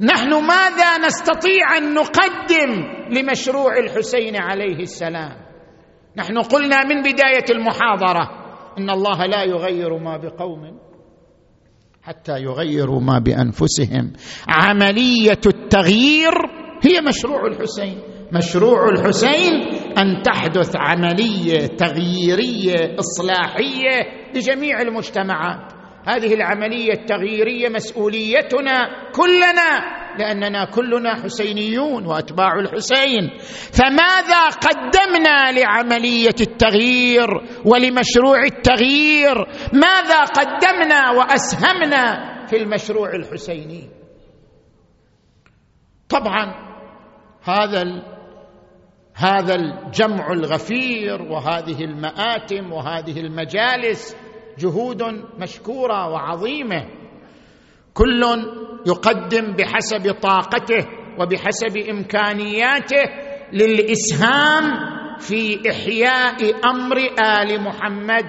نحن ماذا نستطيع أن نقدم لمشروع الحسين عليه السلام؟ نحن قلنا من بداية المحاضرة إن الله لا يغير ما بقوم حتى يغيروا ما بأنفسهم. عملية التغيير هي مشروع الحسين. مشروع الحسين أن تحدث عملية تغييرية إصلاحية لجميع المجتمعات. هذه العملية التغييرية مسؤوليتنا كلنا لأننا كلنا حسينيون وأتباع الحسين. فماذا قدمنا لعملية التغيير ولمشروع التغيير؟ ماذا قدمنا وأسهمنا في المشروع الحسيني؟ طبعا هذا هذا الجمع الغفير وهذه المآتم وهذه المجالس جهود مشكورة وعظيمة. كل يقدم بحسب طاقته وبحسب إمكانياته للإسهام في إحياء أمر آل محمد.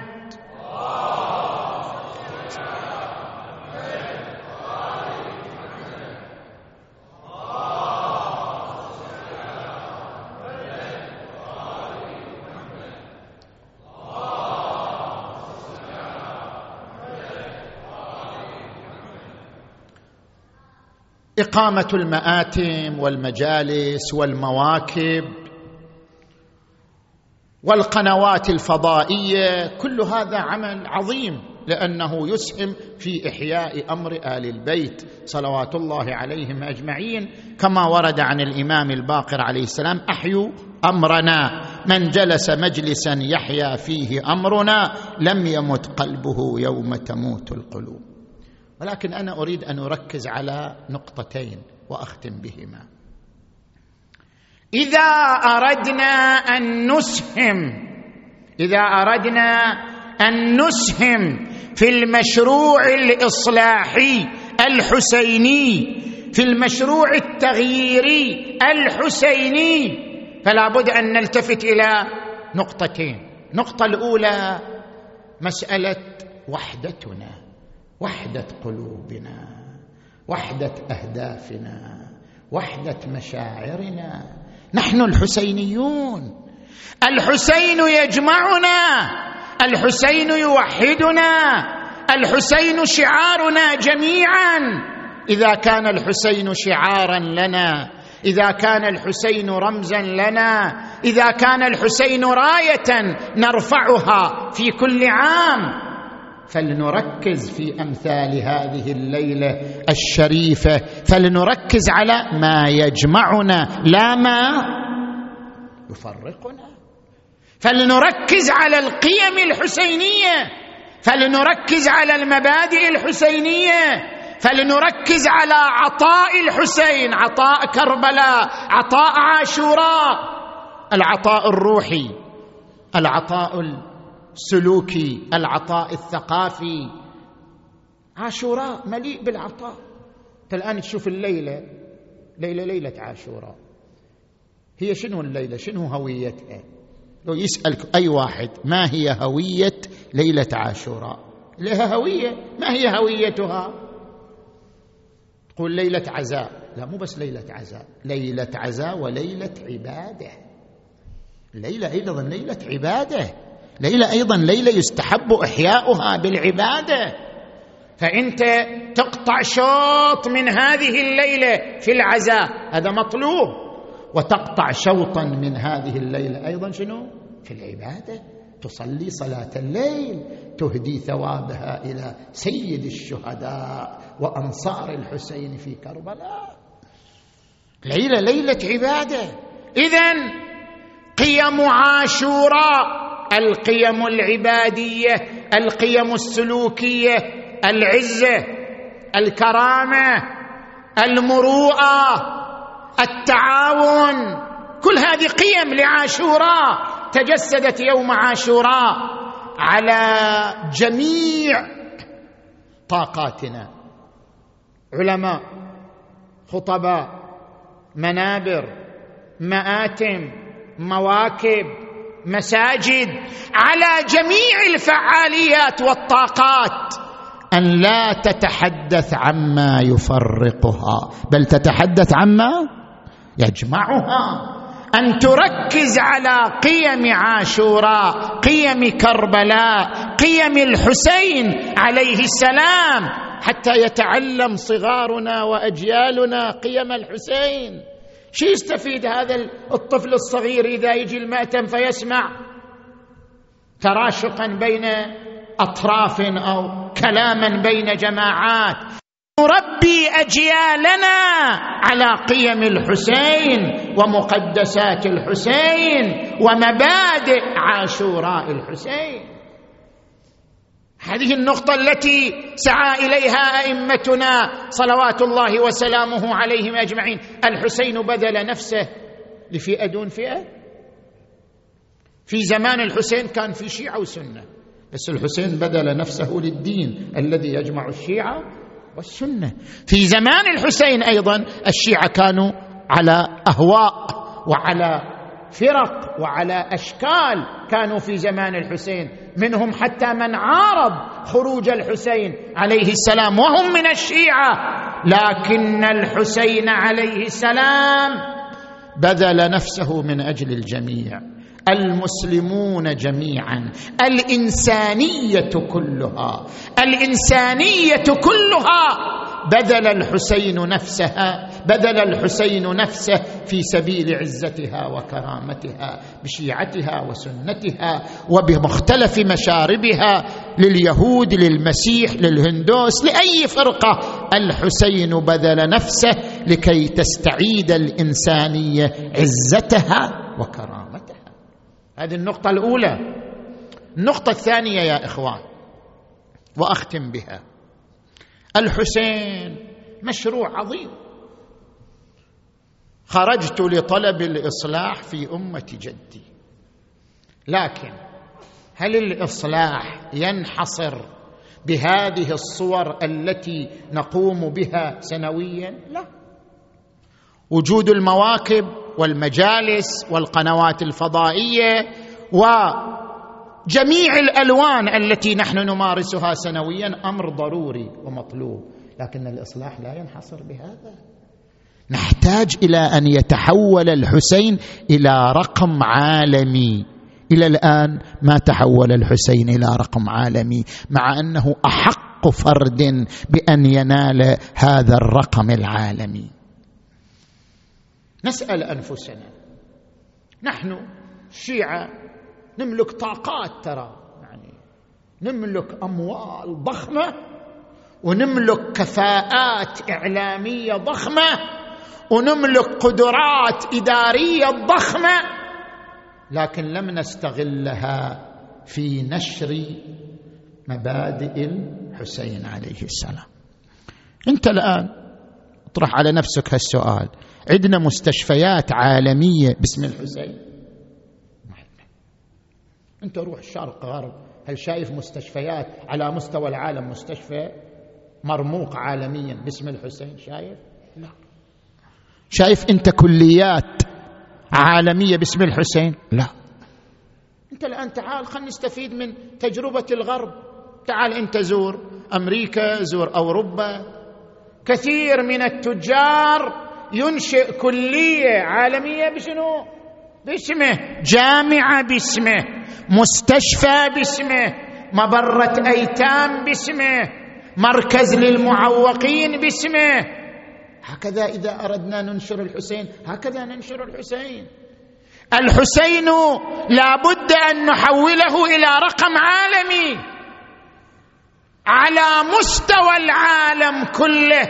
إقامة المآتم والمجالس والمواكب والقنوات الفضائية كل هذا عمل عظيم لأنه يسهم في إحياء أمر آل البيت صلوات الله عليهم أجمعين. كما ورد عن الإمام الباقر عليه السلام أحيوا أمرنا. من جلس مجلسا يحيا فيه أمرنا لم يمت قلبه يوم تموت القلوب. ولكن أنا أريد أن أركز على نقطتين وأختم بهما. إذا أردنا أن نسهم إذا أردنا أن نسهم في المشروع الإصلاحي الحسيني في المشروع التغييري الحسيني فلا بد أن نلتفت إلى نقطتين. النقطة الأولى مسألة وحدتنا. وحده قلوبنا وحده أهدافنا وحده مشاعرنا. نحن الحسينيون. الحسين يجمعنا الحسين يوحدنا الحسين شعارنا جميعا. إذا كان الحسين شعارا لنا إذا كان الحسين رمزا لنا إذا كان الحسين راية نرفعها في كل عام. فلنركز في أمثال هذه الليلة الشريفة فلنركز على ما يجمعنا لا ما يفرقنا. فلنركز على القيم الحسينية فلنركز على المبادئ الحسينية فلنركز على عطاء الحسين عطاء كربلاء عطاء عاشوراء العطاء الروحي العطاء السلوكي العطاء الثقافي. عاشوراء مليء بالعطاء. انت الآن تشوف الليلة ليلة ليلة عاشوراء. هي شنو الليلة؟ شنو هويتها؟ لو يسألك أي واحد ما هي هوية ليلة عاشوراء؟ لها هوية. ما هي هويتها؟ تقول ليلة عزاء. لا مو بس ليلة عزاء. ليلة عزاء وليلة عبادة. ليلة أيضا ليلة عبادة. ليلة أيضا ليلة يستحب إحياؤها بالعبادة. فأنت تقطع شوط من هذه الليلة في العزاء. هذا مطلوب. وتقطع شوطا من هذه الليلة أيضا شنو؟ في العبادة. تصلي صلاة الليل تهدي ثوابها إلى سيد الشهداء وأنصار الحسين في كربلاء. ليلة ليلة عبادة. اذا قيم عاشوراء. القيم العبادية القيم السلوكية العزة الكرامة المروءة التعاون. كل هذه قيم لعاشوراء تجسدت يوم عاشوراء على جميع طاقاتنا. علماء خطباء منابر مآتم مواكب مساجد على جميع الفعاليات والطاقات أن لا تتحدث عما يفرقها بل تتحدث عما يجمعها. أن تركز على قيم عاشوراء قيم كربلاء قيم الحسين عليه السلام حتى يتعلم صغارنا وأجيالنا قيم الحسين. شو يستفيد هذا الطفل الصغير إذا يجي المأتم فيسمع تراشقا بين أطراف أو كلاما بين جماعات. نربي أجيالنا على قيم الحسين ومقدسات الحسين ومبادئ عاشوراء الحسين. هذه النقطة التي سعى إليها أئمتنا صلوات الله وسلامه عليهم أجمعين. الحسين بذل نفسه لفئة دون فئة. في زمان الحسين كان في شيعة وسنة بس الحسين بذل نفسه للدين الذي يجمع الشيعة والسنة. في زمان الحسين أيضا الشيعة كانوا على أهواء وعلى فرق وعلى أشكال كانوا في زمان الحسين. منهم حتى من عارض خروج الحسين عليه السلام وهم من الشيعة. لكن الحسين عليه السلام بذل نفسه من أجل الجميع المسلمون جميعا الإنسانية كلها الإنسانية كلها بذل الحسين نفسها بذل الحسين نفسه في سبيل عزتها وكرامتها بشيعتها وسنتها وبمختلف مشاربها لليهود للمسيح للهندوس لأي فرقة. الحسين بذل نفسه لكي تستعيد الإنسانية عزتها وكرامتها. هذه النقطة الأولى. النقطة الثانية يا إخوان وأختم بها. الحسين مشروع عظيم. خرجت لطلب الإصلاح في أمة جدي. لكن هل الإصلاح ينحصر بهذه الصور التي نقوم بها سنويا؟ لا. وجود المواكب والمجالس والقنوات الفضائية وجميع الألوان التي نحن نمارسها سنويا أمر ضروري ومطلوب لكن الإصلاح لا ينحصر بهذا. نحتاج إلى أن يتحول الحسين إلى رقم عالمي. إلى الآن ما تحول الحسين إلى رقم عالمي مع أنه أحق فرد بأن ينال هذا الرقم العالمي. نسأل أنفسنا نحن الشيعه نملك طاقات ترى. يعني نملك أموال ضخمة ونملك كفاءات إعلامية ضخمة ونملك قدرات إدارية ضخمة لكن لم نستغلها في نشر مبادئ الحسين عليه السلام. انت الآن اطرح على نفسك هالسؤال. عندنا مستشفيات عالمية باسم الحسين. انت روح شرق غرب هل شايف مستشفيات على مستوى العالم مستشفى مرموق عالميا باسم الحسين؟ شايف؟ لا. شايف انت كليات عالمية باسم الحسين؟ لا. انت الآن تعال خلينا نستفيد من تجربة الغرب. تعال انت زور أمريكا زور أوروبا. كثير من التجار ينشئ كلية عالمية بشنو؟ باسمه جامعة باسمه. مستشفى باسمه مبرة أيتام باسمه مركز للمعوقين باسمه. هكذا إذا أردنا ننشر الحسين هكذا ننشر الحسين. الحسين لابد أن نحوله إلى رقم عالمي. على مستوى العالم كله.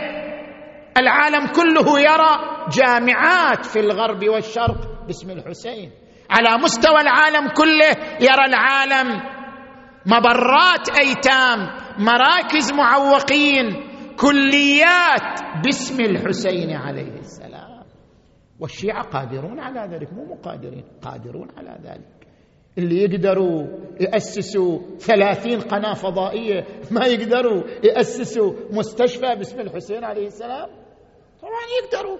العالم كله يرى جامعات في الغرب والشرق باسم الحسين. على مستوى العالم كله يرى العالم مبرات أيتام مراكز معوقين كليات. باسم الحسين عليه السلام. والشيعة قادرون على ذلك مو مقادرين قادرون على ذلك. اللي يقدروا يأسسوا ثلاثين قناة فضائية ما يقدروا يأسسوا مستشفى باسم الحسين عليه السلام؟ طبعا يقدروا.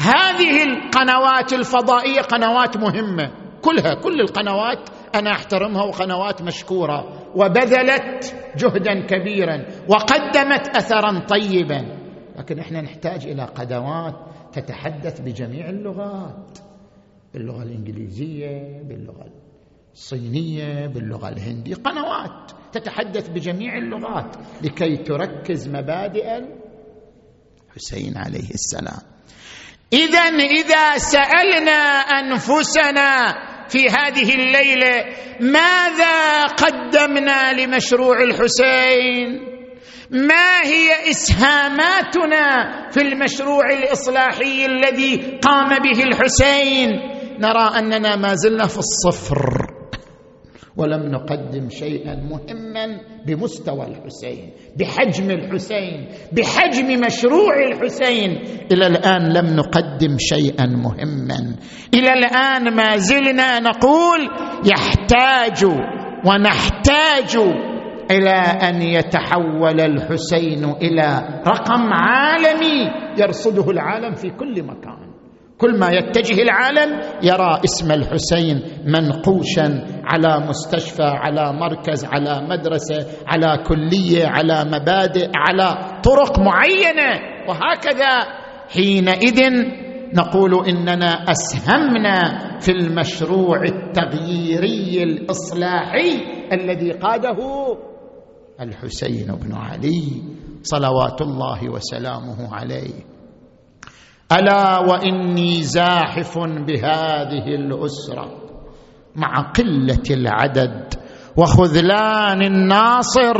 هذه القنوات الفضائية قنوات مهمة. كلها كل القنوات أنا أحترمها وقنوات مشكورة. وبذلت جهدا كبيرا وقدمت أثرا طيبا. لكن إحنا نحتاج إلى قنوات تتحدث بجميع اللغات. باللغة الإنجليزية باللغة الصينية باللغة الهنديه قنوات تتحدث بجميع اللغات لكي تركز مبادئ الحسين عليه السلام. اذا إذا سألنا أنفسنا في هذه الليلة ماذا قدمنا لمشروع الحسين؟ ما هي إسهاماتنا في المشروع الإصلاحي الذي قام به الحسين؟ نرى أننا ما زلنا في الصفر. ولم نقدم شيئا مهما بمستوى الحسين بحجم الحسين بحجم مشروع الحسين. إلى الآن لم نقدم شيئا مهما. إلى الآن ما زلنا نقول يحتاج ونحتاج إلى أن يتحول الحسين إلى رقم عالمي يرصده العالم في كل مكان. كل ما يتجه العالم يرى اسم الحسين منقوشا على مستشفى على مركز على مدرسة على كلية على مبادئ على طرق معينة. وهكذا حينئذ نقول إننا أسهمنا في المشروع التغييري الإصلاحي الذي قاده الحسين بن علي صلوات الله وسلامه عليه. ألا وإني زاحف بهذه الأسرة مع قلة العدد وخذلان الناصر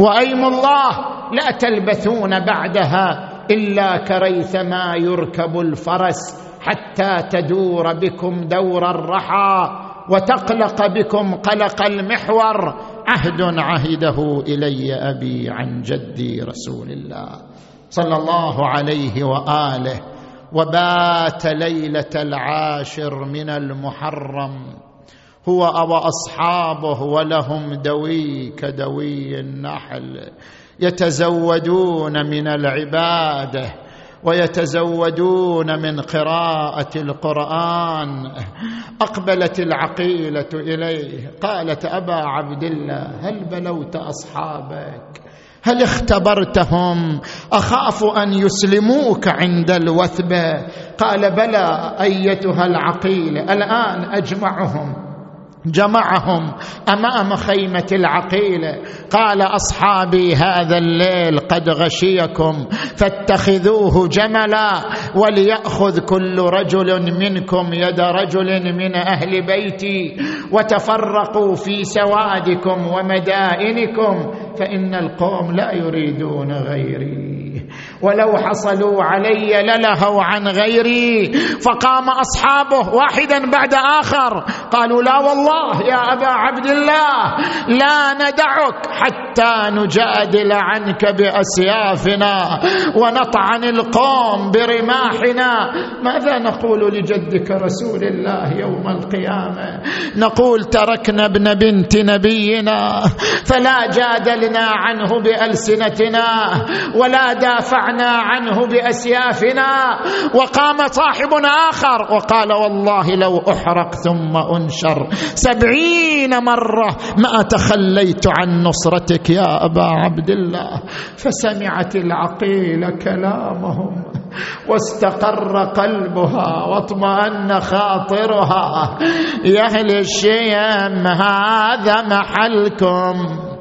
وأيم الله لا تلبثون بعدها إلا كريثما يركب الفرس حتى تدور بكم دور الرحى وتقلق بكم قلق المحور. عهد عهده إلي أبي عن جدي رسول الله صلى الله عليه وآله وبات ليلة العاشر من المحرم. هو واصحابه ولهم دوي كدوي النحل. يتزودون من العبادة ويتزودون من قراءة القرآن. أقبلت العقيلة إليه. قالت أبا عبد الله هل بلوت أصحابك؟ هل اختبرتهم؟ أخاف أن يسلموك عند الوثبه قال بلى أيتها العقيله الآن أجمعهم. جمعهم أمام خيمة العقيله قال أصحابي هذا الليل قد غشيكم فاتخذوه جملا وليأخذ كل رجل منكم يد رجل من أهل بيتي وتفرقوا في سوادكم ومدائنكم فإن القوم لا يريدون غيري. ولو حصلوا علي للهوا عن غيري. فقام أصحابه واحدا بعد آخر. قالوا لا والله يا أبا عبد الله لا ندعك حتى نجادل عنك بأسيافنا ونطعن القوم برماحنا. ماذا نقول لجدك رسول الله يوم القيامة؟ نقول تركنا ابن بنت نبينا فلا جادلنا عنه بألسنتنا ولا دافعنا عنه بأسيافنا وقام صاحب آخر وقال والله لو أحرق ثم أنشر سبعين مرة ما تخليت عن نصرتك يا أبا عبد الله فسمعت العقيل كلامهم واستقر قلبها واطمأن خاطرها يا أهل الشيم هذا محلكم.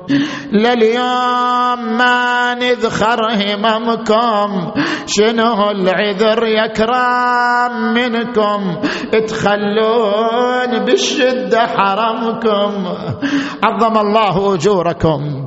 لليوم ما نذخر هممكم شنو العذر يكرام منكم؟ تخلون بالشدة حرمكم. عظم الله أجوركم.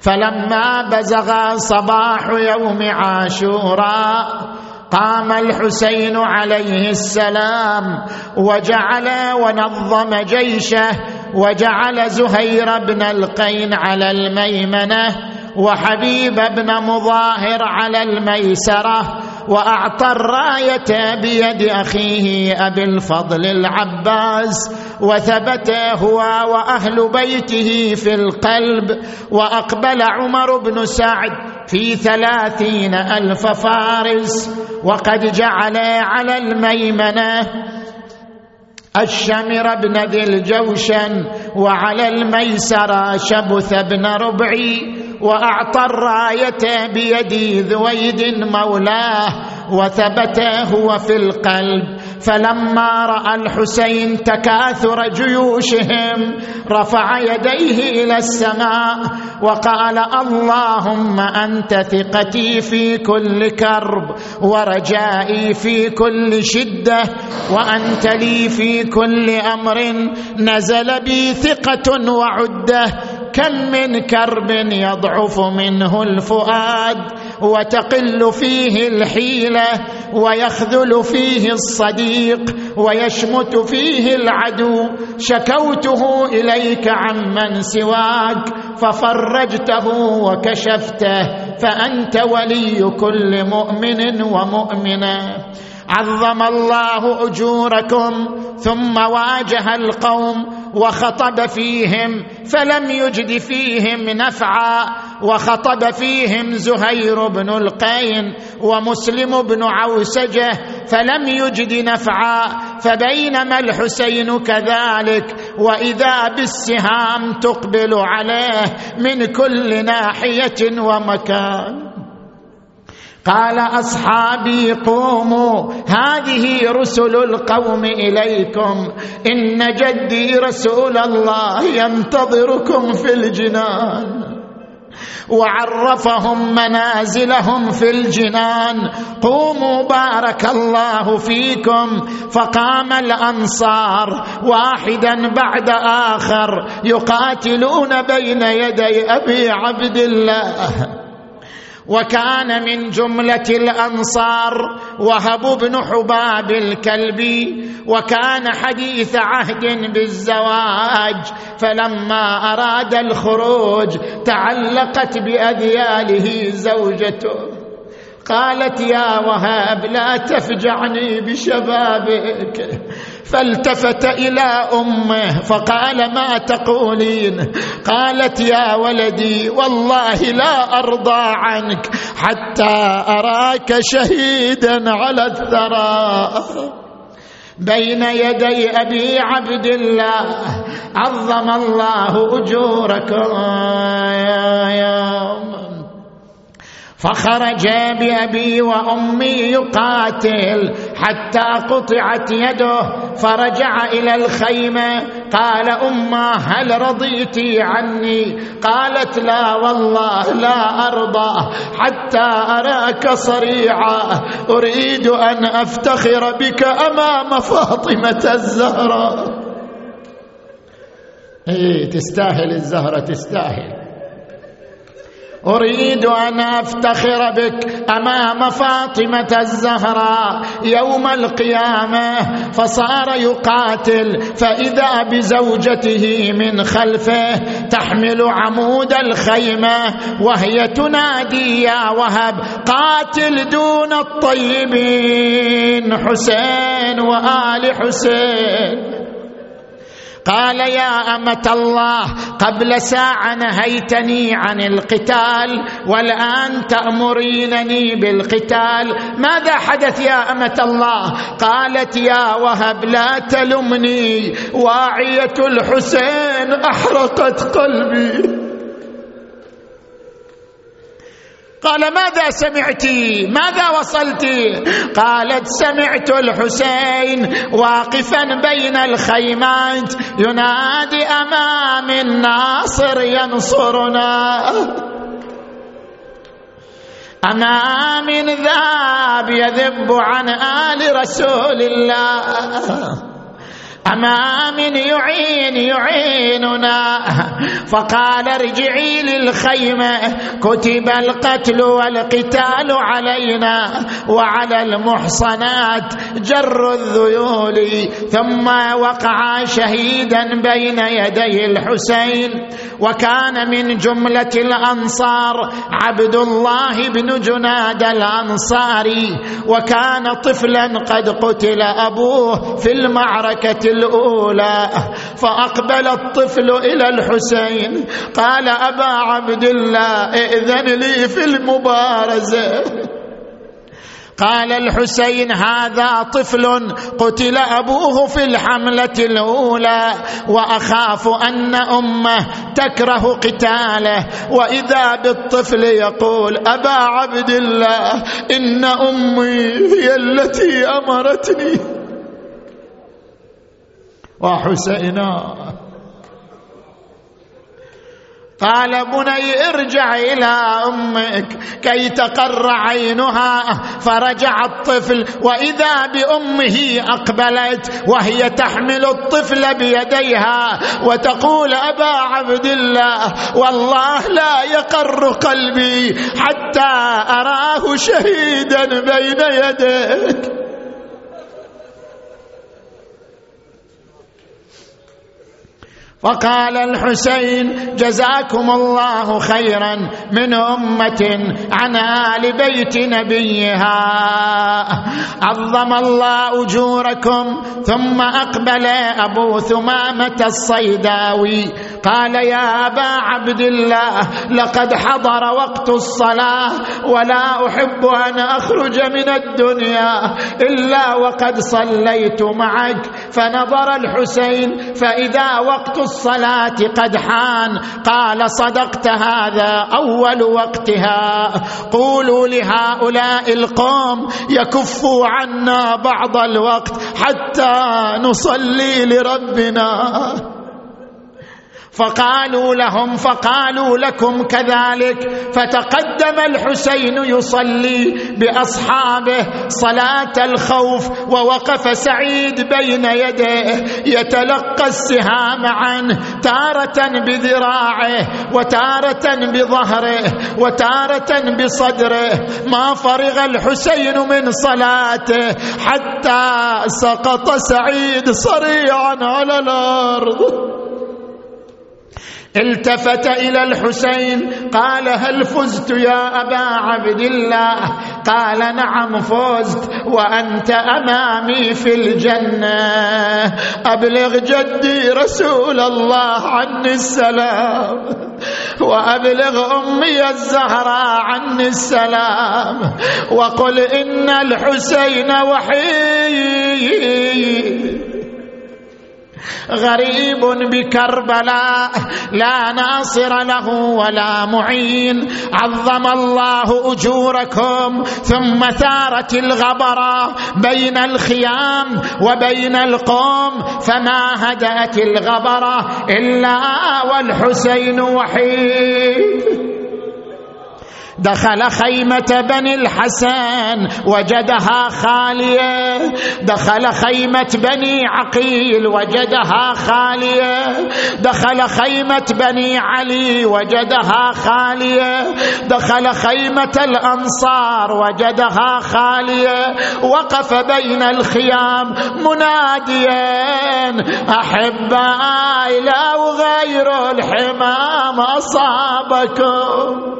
فلما بزغ صباح يوم عاشوراء قام الحسين عليه السلام وجعل ونظم جيشه وجعل زهير بن القين على الميمنة وحبيب بن مظاهر على الميسرة وأعطى الراية بيد أخيه أبي الفضل العباس وثبت هو وأهل بيته في القلب وأقبل عمر بن سعد في ثلاثين ألف فارس وقد جعل على الميمنة الشمر بن ذي الجوشن وعلى الميسرة شبث بن ربعي وأعطى الراية بيد ذويد مولاه وثبت هو في القلب. فلما رأى الحسين تكاثر جيوشهم رفع يديه إلى السماء وقال اللهم أنت ثقتي في كل كرب ورجائي في كل شدة وأنت لي في كل أمر نزل بي ثقة وعدة كم من كرب يضعف منه الفؤاد وتقل فيه الحيلة ويخذل فيه الصديق ويشمت فيه العدو. شكوته إليك عمن سواك ففرجته وكشفته فأنت ولي كل مؤمن ومؤمنة. عظم الله أجوركم ثم واجه القوم وخطب فيهم فلم يجد فيهم نفعا وخطب فيهم زهير بن القين ومسلم بن عوسجة فلم يجد نفعا فبينما الحسين كذلك وإذا بالسهام تقبل عليه من كل ناحية ومكان قال أصحابي قوموا هذه رسل القوم إليكم. إن جدي رسول الله ينتظركم في الجنان. وعرفهم منازلهم في الجنان. قوموا بارك الله فيكم. فقام الأنصار واحدا بعد آخر يقاتلون بين يدي أبي عبد الله. وكان من جملة الأنصار وهب بن حباب الكلبي وكان حديث عهد بالزواج فلما أراد الخروج تعلقت بأذياله زوجته. قالت يا وهاب لا تفجعني بشبابك. فالتفت إلى أمه فقال ما تقولين؟ قالت يا ولدي والله لا أرضى عنك حتى أراك شهيدا على الثرى. بين يدي أبي عبد الله عظم الله أجوركم. فخرج بأبي وأمي يقاتل حتى قطعت يده فرجع إلى الخيمة قال أمه هل رضيت عني؟ قالت لا والله لا أرضى حتى أراك صريعا أريد أن أفتخر بك أمام فاطمة الزهراء. إيه تستاهل الزهرة تستاهل. أريد أن أفتخر بك أمام فاطمة الزهراء يوم القيامة فصار يقاتل فإذا بزوجته من خلفه تحمل عمود الخيمة وهي تنادي يا وهب قاتل دون الطيبين حسين وآل حسين. قال يا أمة الله قبل ساعة نهيتني عن القتال والآن تأمرينني بالقتال. ماذا حدث يا أمة الله؟ قالت يا وهب لا تلمني واعية الحسين أحرقت قلبي. قال ماذا سمعت؟ ماذا وصلت؟ قالت سمعت الحسين واقفا بين الخيمات ينادي أمام الناصر ينصرنا. أمام ذاب يذب عن آل رسول الله. امام يعين يعيننا. فقال ارجعي للخيمة. كتب القتل والقتال علينا وعلى المحصنات جر الذيول. ثم وقع شهيدا بين يدي الحسين. وكان من جملة الأنصار عبد الله بن جناد الأنصاري. وكان طفلا قد قتل أبوه في المعركة الأولى فأقبل الطفل إلى الحسين قال أبا عبد الله ائذن لي في المبارزة. قال الحسين هذا طفل قتل أبوه في الحملة الأولى وأخاف أن أمه تكره قتاله. وإذا بالطفل يقول أبا عبد الله إن أمي هي التي أمرتني. وحسينا. قال بني ارجع إلى أمك كي تقر عينها. فرجع الطفل وإذا بأمه أقبلت وهي تحمل الطفل بيديها وتقول أبا عبد الله والله لا يقر قلبي حتى أراه شهيدا بين يديك. وقال الحسين جزاكم الله خيرا من أمة عن آل بيت نبيها. عظم الله أجوركم ثم أقبل أبو ثمامة الصيداوي. قال يا أبا عبد الله لقد حضر وقت الصلاة ولا أحب أن أخرج من الدنيا إلا وقد صليت معك. فنظر الحسين فإذا وقت الصلاة قد حان. قال صدقت هذا أول وقتها. قولوا لهؤلاء القوم يكفوا عنا بعض الوقت حتى نصلي لربنا. فقالوا لهم فقالوا لكم كذلك. فتقدم الحسين يصلي بأصحابه صلاة الخوف ووقف سعيد بين يديه. يتلقى السهام عنه تارة بذراعه وتارة بظهره وتارة بصدره. ما فرغ الحسين من صلاته حتى سقط سعيد صريعا على الأرض. التفت إلى الحسين قال هل فزت يا أبا عبد الله؟ قال نعم فزت وأنت أمامي في الجنة. أبلغ جدي رسول الله عني السلام وأبلغ أمي الزهراء عني السلام وقل إن الحسين وحيد. غريب بكربلاء لا ناصر له ولا معين. عظم الله أجوركم ثم ثارت الغبره بين الخيام وبين القوم. فما هدأت الغبره إلا والحسين وحيد. دخل خيمة بني الحسن وجدها خالية. دخل خيمة بني عقيل وجدها خالية. دخل خيمة بني علي وجدها خالية. دخل خيمة الأنصار وجدها خالية. وقف بين الخيام مناديا أحبائي لا غير الحمام أصابكم.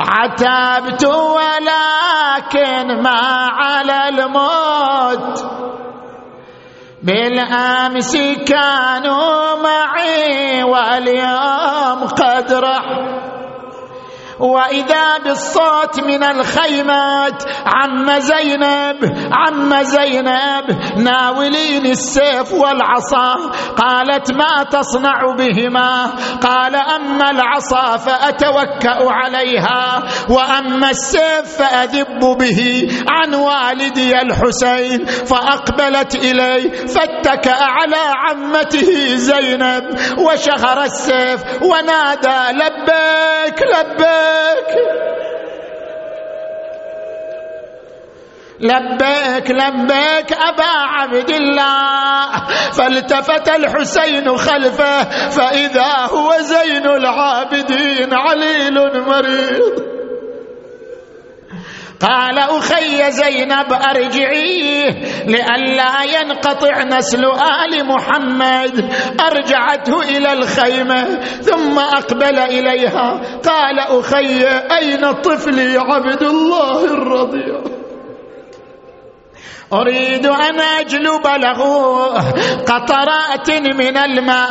عتبت ولكن ما على الموت. بالأمس كانوا معي واليوم قد رحت. وإذا بالصوت من الخيمات عم زينب عم زينب ناوليني السيف والعصا. قالت ما تصنع بهما؟ قال أما العصا فأتوكأ عليها وأما السيف فأذب به عن والدي الحسين. فأقبلت الي فاتكأ على عمته زينب وشهر السيف ونادى لبيك لبيك. لبيك. لبيك لبيك أبا عبد الله. فالتفت الحسين خلفه فإذا هو زين العابدين عليل مريض. قال أخي زينب أرجعيه لئلا ينقطع نسل آل محمد. أرجعته إلى الخيمة ثم أقبل إليها. قال أخي أين طفلي عبد الله الرضيع؟ أريد أن أجلب له قطرات من الماء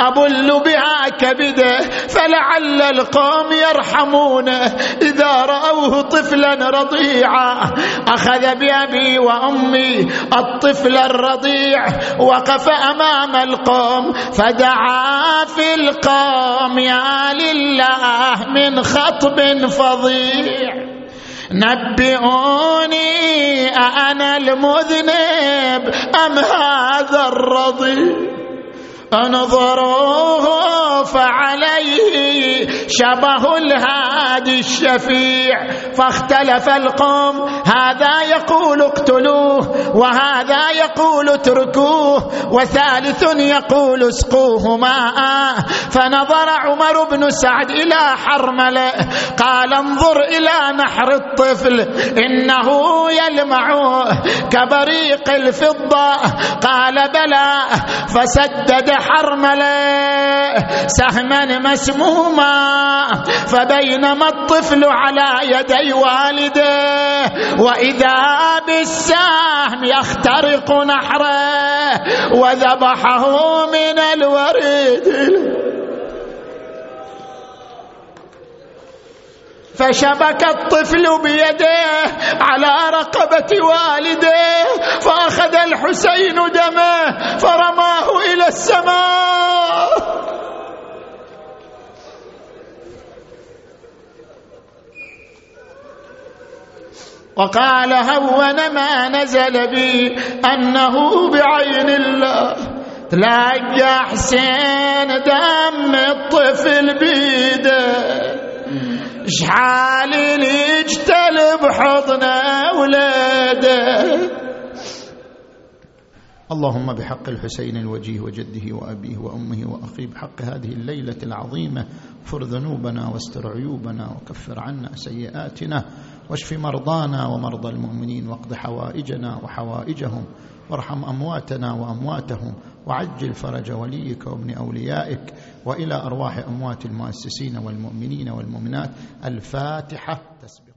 أبل بها كبده فلعل القوم يرحمونه إذا رأوه طفلا رضيعا أخذ بأبي وأمي الطفل الرضيع وقف أمام القوم فدعا في القوم يا لله من خطب فظيع. نبئوني أأنا المذنب أم هذا الرضي انظروه فعليه شبه الهادي الشفيع فاختلف القوم هذا يقول اقتلوه وهذا يقول اتركوه وثالث يقول اسقوه ماء فنظر عمر بن سعد إلى حرمله قال انظر إلى نحر الطفل إنه يلمع كبريق الفضة. قال بلى فسدد حرمله سهما مسموما فبينما الطفل على يدي والده وإذا بالسهم يخترق نحره وذبحه من الورد فشبك الطفل بيديه على رقبة والده فأخذ الحسين دمه فرماه إلى السماء. وقال هون ما نزل بي أنه بعين الله. تلاقى حسين دم الطفل بيده. شحال اللي يجتلب ولاده اللهم بحق الحسين الوجيه وجده وأبيه وأمه وأخيه بحق هذه الليلة العظيمة. اغفر ذنوبنا واستر عيوبنا وكفر عنا سيئاتنا. واشف مرضانا ومرضى المؤمنين واقض حوائجنا وحوائجهم. وارحم أمواتنا وأمواتهم وعجل فرج وليك وابن أوليائك وإلى أرواح أموات المؤسسين والمؤمنين والمؤمنات الفاتحة. تسبح